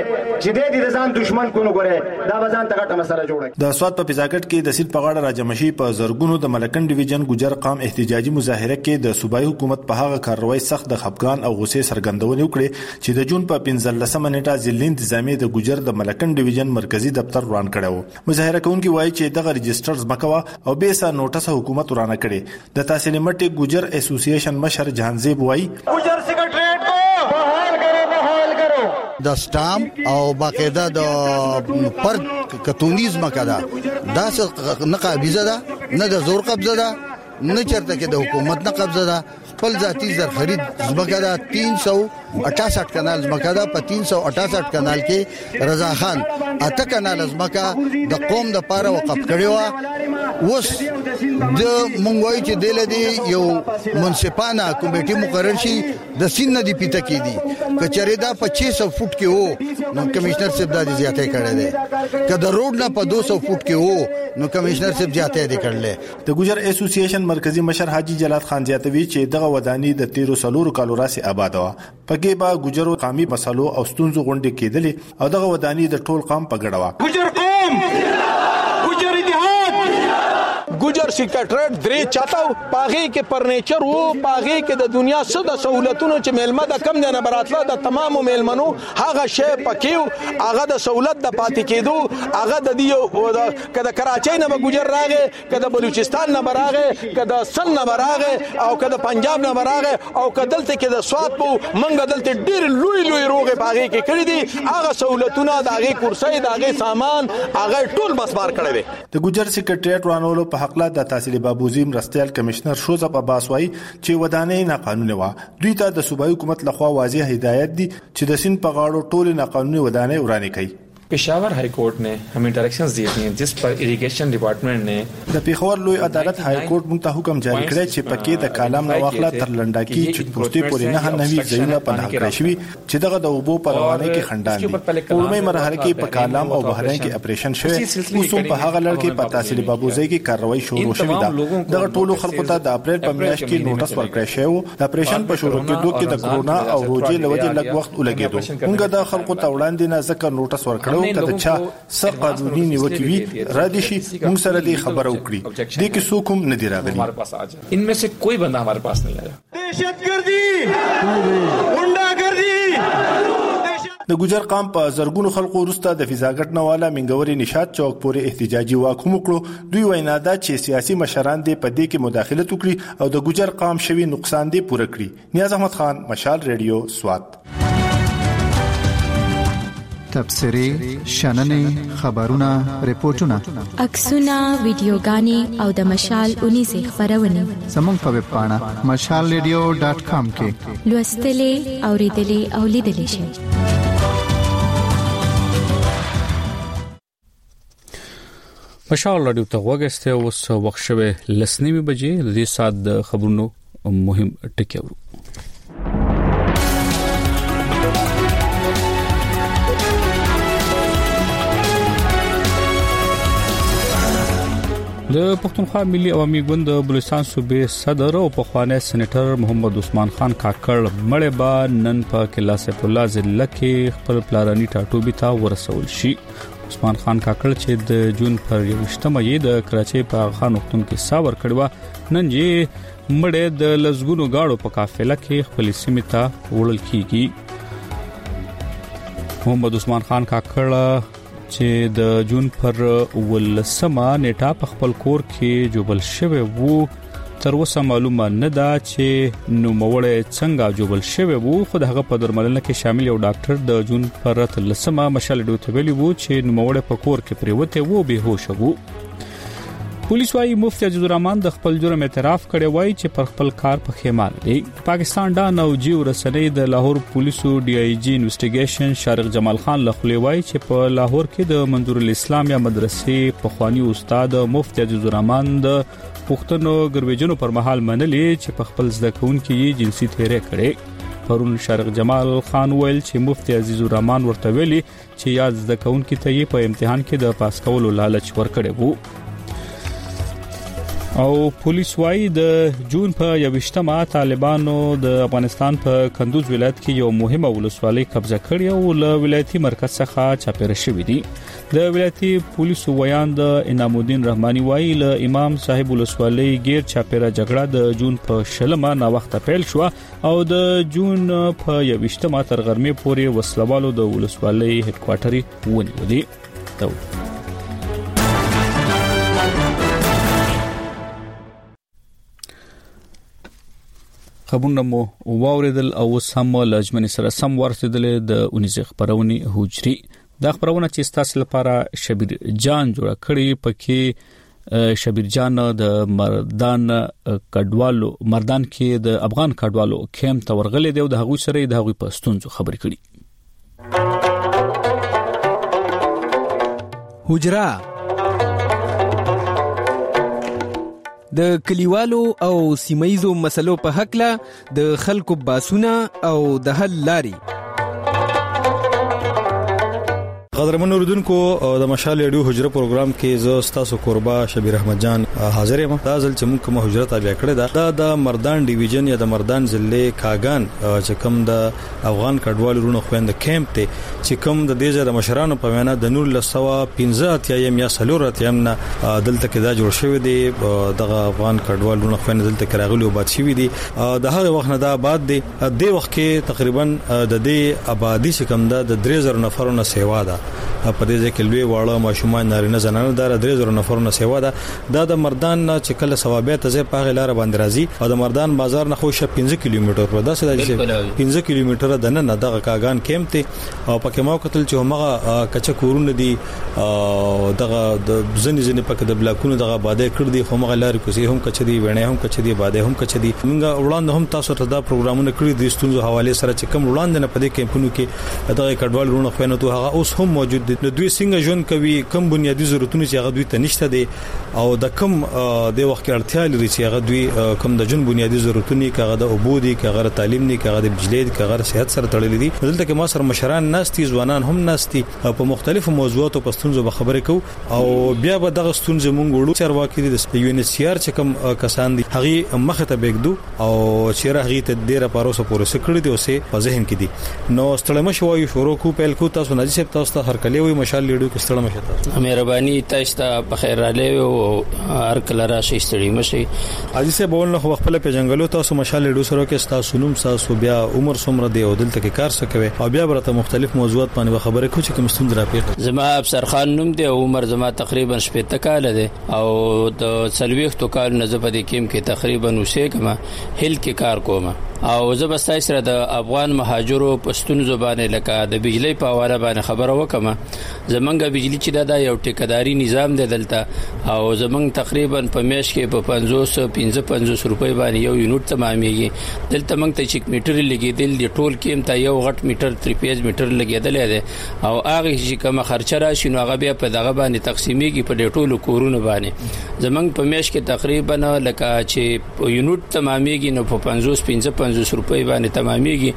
چې دې دې ځان دشمن کو نه ګوره دا به ځان ته غټه مسله جوړه
د سواد په پزاکټ کې د سید په غاړه راجمشي په زرګونو د ملکن ډیویژن ګجر قام احتجاجي مظاهره کې د صوبایي حکومت په هغه کاروای سخت د خپګان او غوسې څرګندونه وکړه چې د جون په پنځلسمه نېټه ضلعي انتظامیې د ګوجر د ملکن ډویژن مرکزي دفتر وران کړی و. مظاهره کوونکي وایي چې دغه رجسټر ځمکه وه او بې سا نوټسه حکومت ورانه کړې. د تحصیل مټې ګوجر اسوسییشن مشر جهانزیب وایي.
ګوجر سکرټریټ کو بحال کرو بحال کرو.
د سټام او باقاعده د پرد کتونیز مکه ده دا څه نه قابضه ده نه د زور قبضه ده نه چرته کې د حکومت نه قبضه ده خپل ذاتی زرخرید زمکه دا 368 کانال زمکه دا په 368 کانال کې رضا خان اته کانال زمکه د قوم د پاره وقف کړی و اوس د مونږ وایو چې دله دی یو منصفانه کمیټه مقرر شي د سین ندی پیته کې دي کچره دا 2500 فوټ کې وو نو کمشنر صاحب دا زیاته کړی دی کله روډ نه په 200 فوټ کې وو نو کمشنر صاحب زیاته دی کړل
د ګوجر ایسوسي ایشن مرکزي مشر حاجي جلات خان زیاتوي چې دغه وداني د تیرو څلورو کالو راسي آباده وه پکې به ګوجرو قامي مسلو او ستونزو غونډې کېدلې او دغه وداني د ټول قام په ګډه وه
ګوجر قوم ګوجر اتحاد
ګوجر سیکریټریټ درې چاته پاغه کې فرنیچر وو پاغه کې د دنیا څه د سہولتونو چې میلمه د کم نه براتله د تمامو میلمنو هغه شی پکې هغه د سہولت د پاتې کېدو هغه د دې که د کراچۍ نه به ګجر راغی که د بلوچستان نه به راغی که د سن نه به راغی او که د پنجاب نه به راغی او که دلته کې د سوات په منګه دلته ډېر لوی لوی روغې په هغې کې کړي دي هغه سهولتونه د هغې کرسۍ د هغې سامان هغه ټول بسمار کړی دی
د ګجر سیکرټریټ ورانولو په حق له د تحصیل بابوزي مرستیال کمشنر شوزب عباس وایي چې ودانۍ ناقانونه وه دوی ته د صوبایي حکومت لخوا واضح هدایت دي چې د سین په غاړو ټول ناقانوني ودانۍ ورانې کړي
پېښور های کورټ نې همې ډایرکشنز دیې تي جس پر ایریګیشن ډیپارټمنټ نې
د پېښور لوی عدالت های کورټ مونږ ته حکم جاري کړی چې پکې د کالام نه واخله تر لنډاکي چیک پوسټې پورې نهه نوي ځایونه په نهه کړی شوي چې دغه د اوبو په روانۍ کې خنډان دي په لومړۍ مرحله کې په کالام او بحرین کې اپریشن شوی اوس هم په هغه لړ کې په تحصیل بابوزۍ کې کارروایي شروع شوې ده دغه ټولو خلکو ته د اپریل په میاشت کې نوټس ورکړی شوی و د اپریشن په شروع کېدو کې د کرونا او روجې له وجې لږ وخت ولګېدو مونږ د خلکو ته وړاندې نه ځکه نوټس ورکړو که د چا څه قانوني نیوکې وي را دي شي مونږ سره دې خبره وکړي دې کې څوک هم نه دي راغلي
ان میں سے کوئی بندہ ہمارے پاس نہیں
آیا دہشت گردی غنڈہ گردی
د ګجر قام په زرګونو خلکو وروسته د فضاګټ نواله منګوري نشاد چوک پورې احتجاجي واک هم وکړو دوی وینا ده چې سیاسي مشران دې په دې کې مداخلت وکړي او د ګجر قام شوی نقصان دی پوره کړي نیاز احمد خان مشال ریډیو سوات
تبصری شننې خبرونه رپورټونه
عکسونه ویډیوګانې او د مشال اونې زی خبرونه
زموږ په ویب پاڼه mashalradio.com کې
لوستلې او ریډلې او لیدلې شئ
مشال رادیو ته وګسته اوس وخت شوه لسنیمه بجې د دې سات د خبرونو مهم ټکی ورو د پښتونخوا ملي عوامي ګوند د بلوچستان صوبې صدر او پخوانی سېنیټر محمد عثمان خان کاکړ مړې با نن په کلاس الله ضلع کې خپل پلارانی ټاټوبي ته ورسول شي عثمان خان کاکړ چې د جون پر 28مه یې د کراچۍ په خان وختون کې ساور کړو نن یې مړې د لزګونو گاړو په قافله کې خپل سیمه ته وړل کیږي محمد عثمان خان کاکړ چې د جون پر ولسمه نیټه په خپل کور کې جوبل شوی وو تر اوسه معلومه نه ده چې نوموړی څنګه جوړل شوی وو خو د هغه په درملنه کې شامل یو ډاکټر د جون پر رات لسمه مشال ډو ته ویلی وو چې نوموړی په کور کې پریوته وو به هوش وو پولیس وايي مفتی عزیز الرحمن د خپل جرم اعتراف کړي وای چې پر خپل کار په خېمال دی پاکستان دا نو جی ورسنې د لاهور پولیسو ډي آی جی انویسټیګیشن شارق جمال خان لخلې وای چې په لاهور کې د منظور الاسلام یا مدرسې پخوانی استاد مفتی عزیز الرحمن د پښتنو ګرویجنو پر مهال منلې چې په خپل زده کوونکي یې جنسي تیرې کړې پرون شرق جمال خان ویل چې مفتی عزیز الرحمن ورته ویلي چې یاد زده کوونکي ته یې په امتحان کې د پاس کولو لالچ ورکړی وو او پولیس وايي د جون په 28مه طالبانو د افغانستان په کندوز ولایت کې یو مهمه ولسوالۍ قبضه کړې او له ولایتي مرکز څخه چاپېره شوې دي د ولایتي پولیسو ویاند انعام الدین رحماني وایي له امام صاحب ولسوالۍ غیر چاپیره جګړه د جون په شلمه نا وخت پیل شو او د جون په 21مه تر غرمې پورې وسلوالو د ولسوالۍ هډ کوارټري ونیولې ته خبرونه مو واوریدل او اوس هم لجمن سره سم ورسېدل د اونیزه خبرونه حجري دا خبرونه چې تاسو لپاره شبیر جان جوړ کړی پکې شبیر جان د مردان کډوالو مردان کې د افغان کډوالو کیمپ تورغلې دی او د هغوی سره د هغوی پښتون خبرې کړي
حجره د کلیوالو او سیمایزو مسلو په حق له د خلکو باسونه او د حل لاري
قدرمن اوردونکو د مشال اډیو حجره پروګرام کې زه ستاسو قربا شبیر احمد جان حاضر یم دا ځل چې موږ کوم حجره تابع کړې ده دا د مردان ډیویژن یا د مردان ضلع کاغان چې کوم د افغان کډوال رونو خويند کیمپ ته چې کوم د دې ځای د مشرانو په وینا د نور لسوا 15 اتیایم یا سلور اتیایم نه دلته کې دا جوړ شوی دی دغه افغان کډوال رونو خويند دلته کې راغلي او باد شوی دی د هغه وخت نه دا آباد دی د وخت کې تقریبا د دې آبادی چې کوم ده د 3000 نفرو نه سیوا ده په دې ځکه لوی واړه ماشومان نارینه زنانه دار درې زره نفرونه سیوا ده دا د مردان نه چې کله ثوابه ته ځې په هغه لار باندې راځي او د مردان بازار نه خو شه 15 کیلومتر پر داسې د بالکل 15 کیلومتره د نن دغه کاغان کیمپ ته او پکې ما وکتل چې همغه کچه کورونه دي او دغه د ځنې ځنې پکې د بلاکونو دغه آبادې کړ دي خو مغه لار کوسي هم کچه دي وینه هم کچه دي آبادې هم کچه دي موږ وړاندې هم تاسو ته دا پروګرامونه کړی دي ستونزو حواله سره چې کم وړاندې نه پدې کیمپونو کې دغه کډوال ورونه خو نه تو هغه اوس هم موجود دي نو دوی څنګه ژوند کوي کم بنیادی ضرورتونه چې هغه دوی ته نشته دي او د کم د وخت کې اړتیا لري چې هغه دوی کم د جون بنیادی ضرورتونه کغه د اوبو دي کغه د تعلیم دي کغه د بجلی دي کغه صحت سره تړلې دي دلته کې ما سره مشران ناشتي ځوانان هم ناشتي په مختلفو موضوعاتو په ستونزو به خبرې کو او بیا به دغه ستونزې مونږ وړو چارواکي د یو ان ایچ سی آر چې کم کسان دي هغه مخه ته بګدو او چیرې هغه ته ډیره پروسه پورې سکړې دي اوسه په ذهن کې دي نو ستړم شو یو شروع کو پیل کو تاسو نجی صاحب تاسو ته هر کلی وي مشال لیډو کې ستړم شو تاسو
مهرباني تاسو ته په خیر را لې او هر کله را شي ستړي مشي
عزیز صاحب ول نو خپل په جنگلو تاسو مشال لیډو سره کې تاسو نوم تاسو بیا عمر سمره دی او دلته کې کار سکوي او بیا برته مختلف موضوعات باندې خبرې کو چې کوم ستوند را پیښ
زما افسر خان نوم دی عمر زما تقریبا شپږ کال دی او د سلويختو کال نه زه په دې کیم کې تقریبا اوسېږم هل کې کار کوم او زه به ستاسو سره د افغان مهاجرو پښتون زبانه لکه د بجلی په اړه باندې خبره وکم زمونږه بجلی چې دا یو ټیکداري نظام دی دلته او زمونږ تقریبا په میش کې په 500 55 روپۍ باندې یو یونټ تمامېږي دلته مونږ ته چې میټر لګیدل دی ټول کېم ته یو غټ میټر 3 میټر لګیدل دی او هغه چې کوم خرچه راشي نو هغه بیا په دغه باندې تقسیمیږي په ټولو کورونو باندې زمنګ په میش کې تقریبا لکه چې یونټ تمامېږي نو په 50 55 روپۍ باندې تمامېږي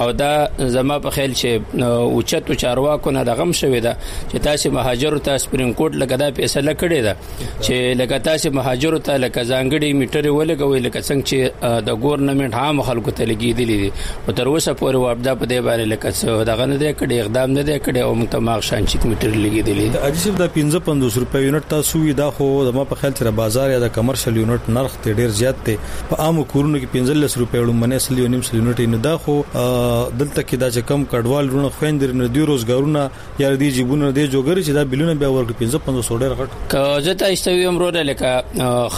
او دا زما په خیال چې اوچت چارواکو نه دغم شوې ده چې تاسو مهاجر ته سپریم کورټ لګدا فیصله کړې ده چې لکه تاسو مهاجرو ته لکه ځانګړي میټر ولګوي لکه څنګه چې د ګورنمنت عام خلکو ته لګیدلې دي او تر اوسه پورې وابدا په دې باندې لکه څه دغه نه دی کړي اقدام نه دی کړي او متماغ شان چې میټر لګیدلې دي
اجي صرف د 55 روپے یونټ تاسو وی دا خو د ما په خیال چې بازار یا د کمرشل یونټ نرخ ته ډیر زیات دی په عام کورونو کې 15 روپے لومنه سل یو نیم سل یونټ نه دا خو دلته کې دا چې کم کډوال رونه خويندر نه دی روزګارونه یار دی جیبونه دی جوګری چې دا بلونه بیا ورکړي 5500 ډیر غټ
که زه ته استوي امرو لکه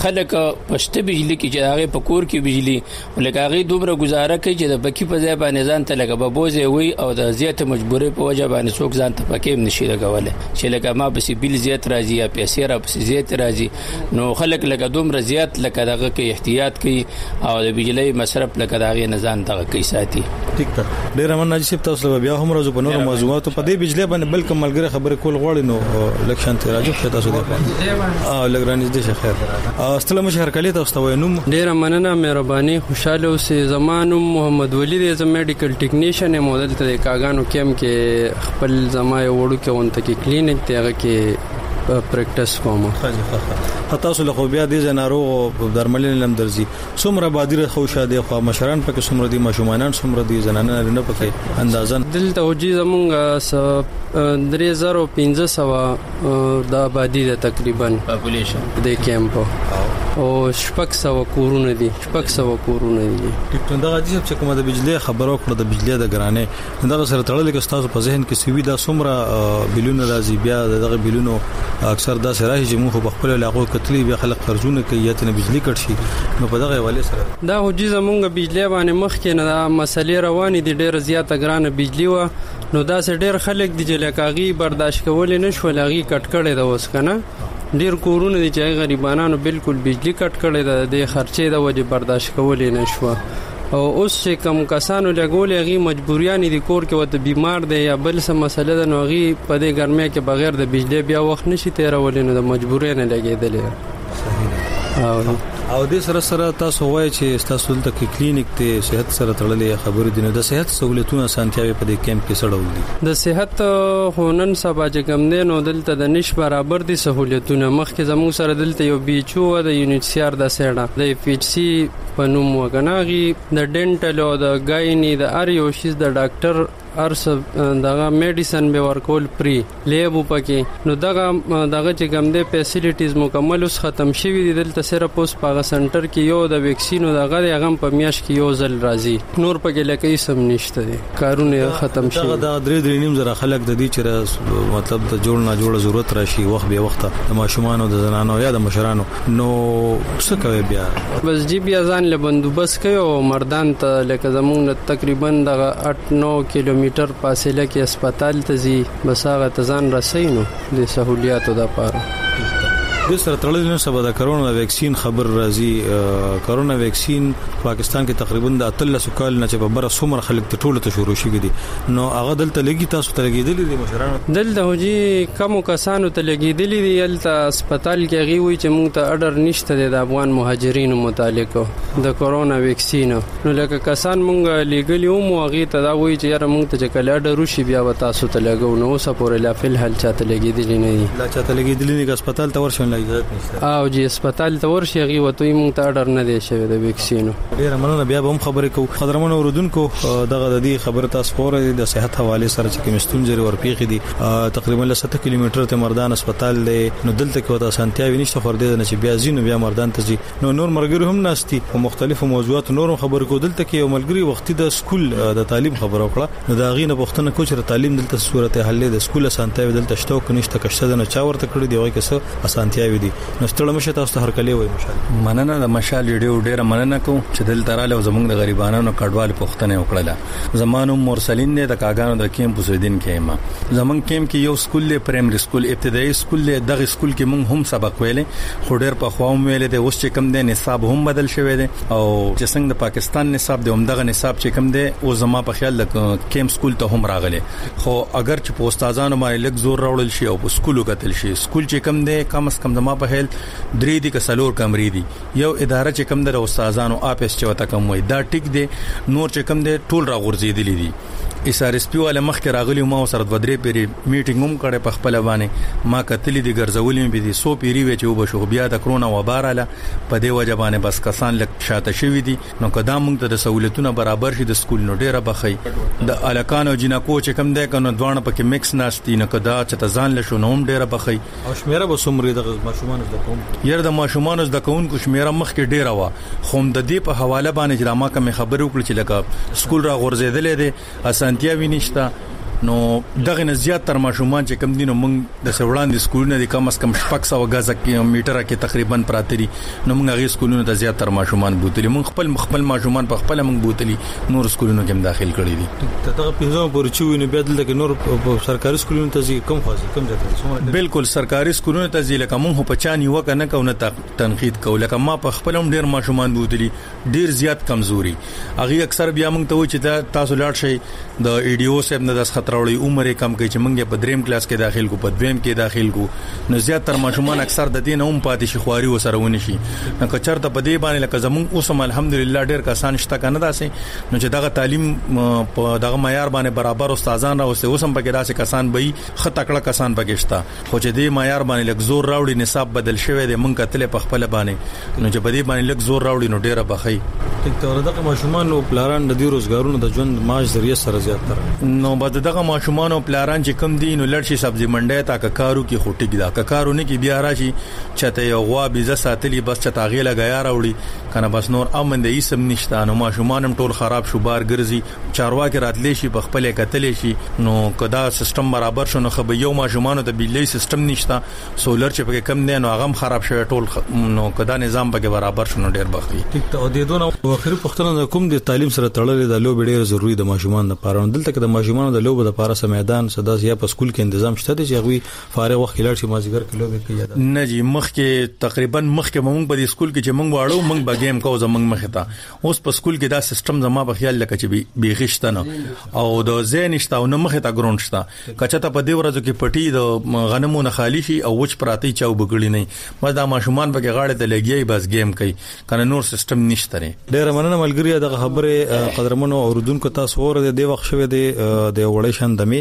خلک پښته بجلی کې چې هغه په کور کې بجلی لکه هغه دومره گزاره کوي چې د پکی په ځای باندې ځان ته لګه بوزي وي او د زیات مجبورې په وجه باندې څوک ځان ته پکې نشي لګولې چې لکه ما پسې بل زیات راځي یا پیسې را پسې زیات راځي نو خلک لکه دومره زیات لکه دغه کې احتیاط کوي او د بجلی مصرف لکه دغه نزان دغه کوي ساتي
ټیک ته ډیر مننه چې تاسو له بیا هم راځو په نورو موضوعاتو په دې بجلی باندې بلکې ملګری خبرې کول غواړي نو لکشان ته راځو چې تاسو دې او لګرانې دې شه خیر استلام شهر کلی تاسو ته نوم
ډیر مننه مهرباني خوشاله اوسې زمانو محمد ولی دې زم میډیکل ټیکنیشن مو دلته کاغانو کیم کې خپل زما یو وړو کې اون ته کې کلینیک ته هغه کې پریکټیس کوم خو
تاسو له خو بیا د ناروغ او درملنې لم درځي څومره بادره خو شاده خو مشران پکې څومره دي ماشومانان څومره دي زنانه نه پکې اندازن
دلته وجي زمونږ 3500 د آبادی ده تقریبا
پاپولیشن
د کیمپ او شپږ سو کورونه دي شپږ سو کورونه دي
ټیک دا عجیب چې کومه د بجلی خبرو کړو د بجلی د ګرانه دغه سره تړلې که تاسو په ذهن کې سوي دا څومره بلیون راځي بیا دغه بلیونو اکثر دا سره چې موږ په خپل علاقو کتلې بیا خلک قرضونه کوي یا تنه بجلی کټ شي نو په دغه حواله سره
دا هجی زمونږ بجلی باندې مخ کې نه دا مسلې روانې دي ډېر زیاته ګرانه بجلی و نو دا سه ډېر خلک دي چې لکاغي برداشت کول نه شو لغي کټ کړي دا اوس کنه ډیر کورونه دي چې غریبانو بالکل بجلی کټ کړي ده د خرچې د وجې برداشت کولې نشو او اوس چې کم کسانو لګولې غي مجبوریان دي کور کې وته بیمار دی یا بل څه مسله ده نو غي په دې ګرمه کې بغیر د بجلی بیا وخت نشي تیرولې نو د مجبورې نه لګیدلې
او د سره سره تاسو وایي چې تاسو دلته کې کلینیک ته صحت سره تړلې خبرې دي نو د صحت سہولتونه سانتیاوي په دې کیمپ کې سره ودی
د صحت هونن سبا چې کم دي نو دلته د نش برابر دي سہولتونه مخکې زموږ سره دلته یو بیچو د یونټ سی آر د سیډه د اف ایچ سی په نوم وګناغي د ډینټل او د ګاینی د ار یو شیز د ډاکټر ارس دغه میډیسن به ورکول پری لیب پکې نو دغه دغه چې کوم دی فیسیلیټیز مکمل اوس ختم شوی دی دلته صرف اوس په سنټر کې یو د ویکسینو دغه دی هغه په میاش کې یو ځل راځي نور پکې لکه یې سم نشته دی کارونه ختم شي
دا د درې درې نیم زره خلک د دې چې مطلب د جوړ نه جوړ ضرورت راشي وخت به وخت د ماشومان د زنانو یا د مشرانو نو څه کوي بیا
بس جی بیا ځان له بندوبست کوي او مردان ته لکه زمونږ تقریبا د 8-9 کیلومتر فاصله کې هسپتال ته ځي بس هغه ته ځان رسینو د سہولیاتو د پاره
د سره تړلې نو سبا د کرونا ویکسین خبر راځي کرونا ویکسین پاکستان کې تقریبا د 13 کال نه چې په بره سومر خلک ته ټوله ته شروع شوې دي نو هغه دلته لګي تاسو ته لګیدلې دي مشرانو
دلته هجي کم کسانو ته لګیدلې دي یلته په تال کې هغوی وایي چې موږ ته اډر نشته دی د افغان مهاجرینو متعلق د کرونا ویکسین نو لکه کسان موږ لیږلي وو مو هغوی ته دا وایي چې یاره موږ ته چې کله اډر وشي بیا به تاسو ته لګو نو اوسه پورې لا فل حل چاته لګېدلی نه دي
لا چاته لګېدلی نه دي هسپتال ته ورشي لا اجازه نشته
او جی هسپتال ته ورشي هغوی وته یې موږ ته اډر نه دی شوی د ویکسینو
ډېره مننه بیا به هم خبرې کوو قدرمن اورودونکو دغه د دې خبر تاسو پورې د صحت حواله سره چې کوم ستونزې ورپېښې دي تقریبا له 7 کیلومتر ته مردان هسپتال دی نو دلته کې وتا سنتیاوي نشته خور دې نه چې بیا زینو بیا مردان ته ځي نو نور مرګري هم ناشتي په مختلفو موضوعاتو نورم خبر کو دلته کې یو ملګری وختي د سکول د تعلیم خبر او کړه نو دا غي نه پښتنه کو چې تعلیم دلته صورت حل د سکول سنتیاوي دلته شته او کنيشته کښته نه چا ورته کړی دی وای که څه اسانتیاوي دي نو ستړي مشه تاسو ته هر کله وای مشال
مننه د مشال ډیو ډیره مننه کوم چې دلته رااله زمونږ د غریبانو کډوال پښتنه وکړه زما نوم مرسلین دی د کاګانو د کیمپ اوسیدونکی یم زمونږ کیمپ کې یو سکول دی پرایمري سکول ابتدایي سکول دی دغه سکول کې مونږ هم سبق ویلې خو ډېر په خوام ویلې دی اوس چې کم دی نصاب هم بدل شوی دی او چې څنګه د پاکستان نصاب دی هم دغه نصاب چې کم دی او زما په خیال د کیمپ سکول ته هم راغلی خو اگر چې په استادانو باندې لږ زور راوړل شي او په سکولو کتل شي سکول چې کم دی کم اس کم زما په خیال درې دي کسلور کمرې دي یو اداره چې کم د استادانو اپس چې وته کم وای دا ټیک دی نور چې کم دی ټول را غورځېدلې دي اس ار اس پی والا مخ کې راغلی ما سره د بدرې پیری میټینګ هم کړې په خپل باندې ما کتلې دي ګرځولې مې دي سو پیری وی چې وب شو بیا د کرونا وباراله په دې وجه باندې بس کسان لک شاته شوی دي نو کدا موږ ته د سہولتونو برابر شي د سکول نو ډیره بخي د الکانو جنکو چې کم دی کنه دوانه پکې مکس ناشتي نه کدا چې تزان لشو نوم ډیره بخي
او شمیره به څومره د ماشومان زده کوم
ير د ماشومان زده کوونکو شمیره مخکې ډیره و خو د دې په حواله باندې چې د ما کوم خبرې وکړي چې لکه سکول را غورځېدلې دي اسانتیا وینښته نو دغه نه زیات تر ماشومان چې کم دي نو موږ د سوړاندې سکولونه د کم اس کم شپږ سو غاز کیلومتره کې تقریبا پراتري نو موږ غي سکولونه ته زیات تر ماشومان بوتلی موږ خپل خپل ماشومان په خپل موږ بوتلی نور سکولونو کې داخل کړي دي
ته دغه پنځم پورې چې ویني بیا دلته کې نور سرکاري سکولونو ته ځي کم خاصه کم ځای
بالکل سرکاري سکولونو ته ځي لکه مونږ په چا نیو کنه کو نه تنقید کو لکه ما په خپل هم ډیر ماشومان بوتلی ډیر زیات کمزوري اغه اکثر بیا مونږ ته و چې دا تاسو لاړ شئ د ایډیو e صاحب نه د خطر وړي عمر کم کوي چې مونږ په دریم کلاس کې داخل کو په دویم کې داخل کو نو زیات تر ماشومان اکثر د دین هم پاتې شي خواري وسره ونی شي نو که چرته په دې باندې لکه زمون اوس هم الحمدلله ډیر کسان شته کنه داسې نو چې دغه تعلیم په دغه معیار باندې برابر استادان راوستي اوس هم پکې داسې کسان به خه تکړه کسان پکې شته خو چې دې معیار باندې لږ زور راوړي نصاب بدل شوی دی مونږ کتل په خپل باندې نو چې په دې باندې لږ زور راوړي نو ډیره بخي
دکتور دغه ماشومان او پلاران د دې روزګارونو د ژوند معاش ذریعہ سره زیات تر
نو بعد دغه ماشومان او پلاران چې کم دي نو لړشي سبزی منډه تا کارو کې خټګ دا کارو نه کې بیا راشي چته یو غوا بیزه ساتلی بس چته هغه له غیا راوړي کنه بس نور امن دی سم نشته نو ماشومان هم ټول خراب شو بار ګرځي چارواکي راتلی شي په خپل کتلی شي نو کدا سیستم برابر شو نو خبر یو ماشومان ته بجلی سیستم نشته سولر چې پکې کم دی نو هغه خراب شوی ټول نو کدا نظام پکې برابر شو نو ډیر بخوي
ټیک ته او د دونه واخري پښتنه د کوم د تعلیم سره تړلې د لوب ډیر ضروری د ماشومان لپاره دلته کې د ماشومان د لوب لپاره سمیدان صدا یا په سکول کې تنظیم شته چې هغه فارغ وخت لاړ شي مازیګر کې لوبه کوي دا
نه جی مخکې تقریبا مخکې مونږ په دې سکول کې چې مونږ واړو مونږ به گیم کو زمونږ مخه تا اوس په سکول کې دا سیستم زما په خیال لکه چې به غشته نه او د زین نشته او نه مخه تا ګراوند شته کچته په دې ورځو کې پټي د غنمو نه خالی شي او وچ پراتی چاو بګړي نه بس دا ماشومان په غاړه ته لګي بس گیم کوي کنه نور سیستم نشته
ډیر مننه ملګری دا خبره قدرمنو اوردونکو تاسو ور دې وخت شوه دې د وړې شندمه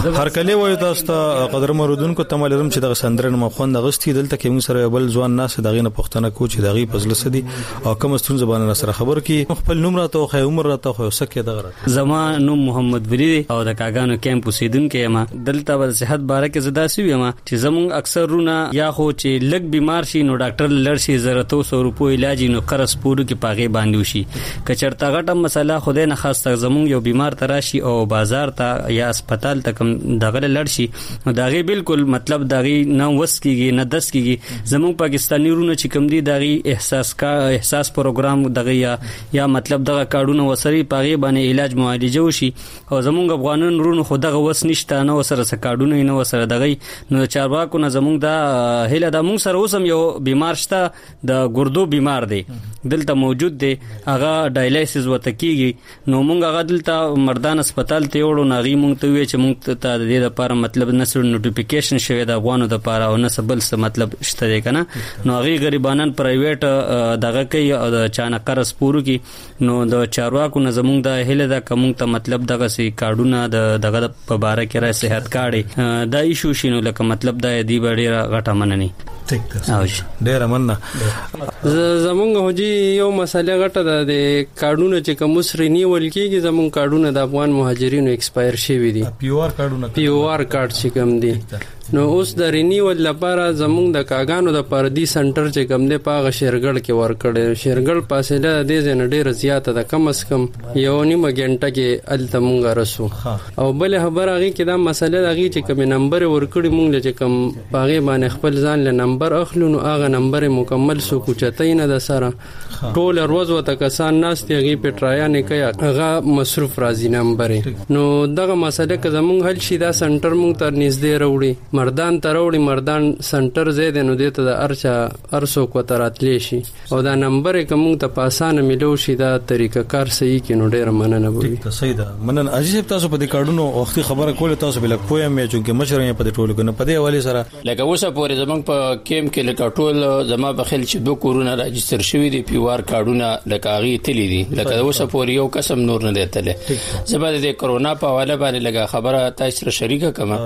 هر کله وای تاسو ته قدر مرودونکو تم لرم چې دغه سندره نو خوند غستی دلته کې موږ سره بل ځوان ناس دغه نه پښتنه کو چې دغه پزله سدي او کوم ستون زبانه سره خبر کی خپل نوم راته خو عمر راته خو سکه دغه
زما نوم محمد بری او د کاګانو کیمپ اوسیدونکو یم دلته ول صحت باره کې زدا سی یم چې زموږ اکثر رونه یا خو چې لږ بیمار شي نو ډاکټر لړ شي زر اتو سو روپو علاج نو قرض پورو کې پاغه باندې وشي که چرته غټه مسله خدای نه خاصه زموږ یو بیمار تراشي او بازار ته یا هسپتال ته کم دغه لړ شي نو داغه بالکل مطلب داغي نه وس کیږي نه دس کیږي زموږ پاکستاني رونه چې کم دي داغي احساس کا احساس پروګرام دغه یا یا مطلب دغه کارډونه وسري پاغه باندې علاج معالجه وشي او زمونږ افغانان رونو خو دغه وس نشته نه وسره سکاډونه نه وسره دغه نو چارواکو نه زمونږ دا هله دا مونږ سره اوسم یو بیمار شته د ګردو بیمار دی دلته موجود دی هغه ډایلیسز وته کیږي نو مونږ هغه دلته مردان هسپتال ته وړو ناغي مونږ ته وی چې مونږ ته د دې لپاره مطلب نه سر نوټیفیکیشن شوی د افغانو د لپاره او نه سبل څه مطلب شته دی کنه نو هغه غریبانان پرایویټ دغه کوي او د چانه قرض پورو کی نو د چارواکو نه زمونږ دا هله ده که مونږ ته مطلب دغه سي کارډونه د دغه په باره کې را صحت کارډي دا ایشو شینو لکه مطلب دا دی ډیره غټه مننه
ټیک ده ډیره مننه
زمونږ هجی یو مسله غټه ده د کارډونه چې کوم سری نیول کیږي زمونږ کارډونه د افغان مهاجرینو ایکسپایر شوی دي
پی او آر کارډونه
پی او آر کارډ چې کوم دي نو اوس د رینیول لپاره زمونږ د کاګانو د پردی سنټر چې کم دی په هغه شیرګړ کې ورکړی شیرګړ فاصله د دې ځنه ډیره زیاته ده کم اس کم یو نیمه ګنټه کې الته مونږ رسو او بل خبر هغه کې دا مسله ده چې کم نمبر ورکړي مونږ چې کم پاغه باندې خپل ځان له نمبر اخلو نو هغه نمبر مکمل سو کوچتای نه ده سره ټول روز وته کسان ناس تیږي پټرایا نه کوي هغه مصروف راځي نمبر نو دغه مسله که زمونږ حل شي دا سنټر مونږ تر نږدې راوړي مردان تر راوړي مردان سنټر زید نو دته د ارچا ارسو کو تراتلې شي او دا نمبر کوم ته پاسانه ملو شي دا طریقه کار صحیح کینو ډیر مننه بوي
ته صحیح ده مننه عزیز تاسو په دې کارونو وختي خبره کوله تاسو بل پوهه مې چې مشر یې په دې ټولو کې نه په دې حواله سره
لکه اوسه پورې زمونږ په کیمپ کې لکه ټول زما په خل چې دوه کورونه راجستر شوی دي پیوار کارډونه لکه هغه تللی دي لکه اوسه پورې یو قسم نور نه دی تللی زبر د کرونا په حواله باندې لګه خبره تاسو سره شریکه کما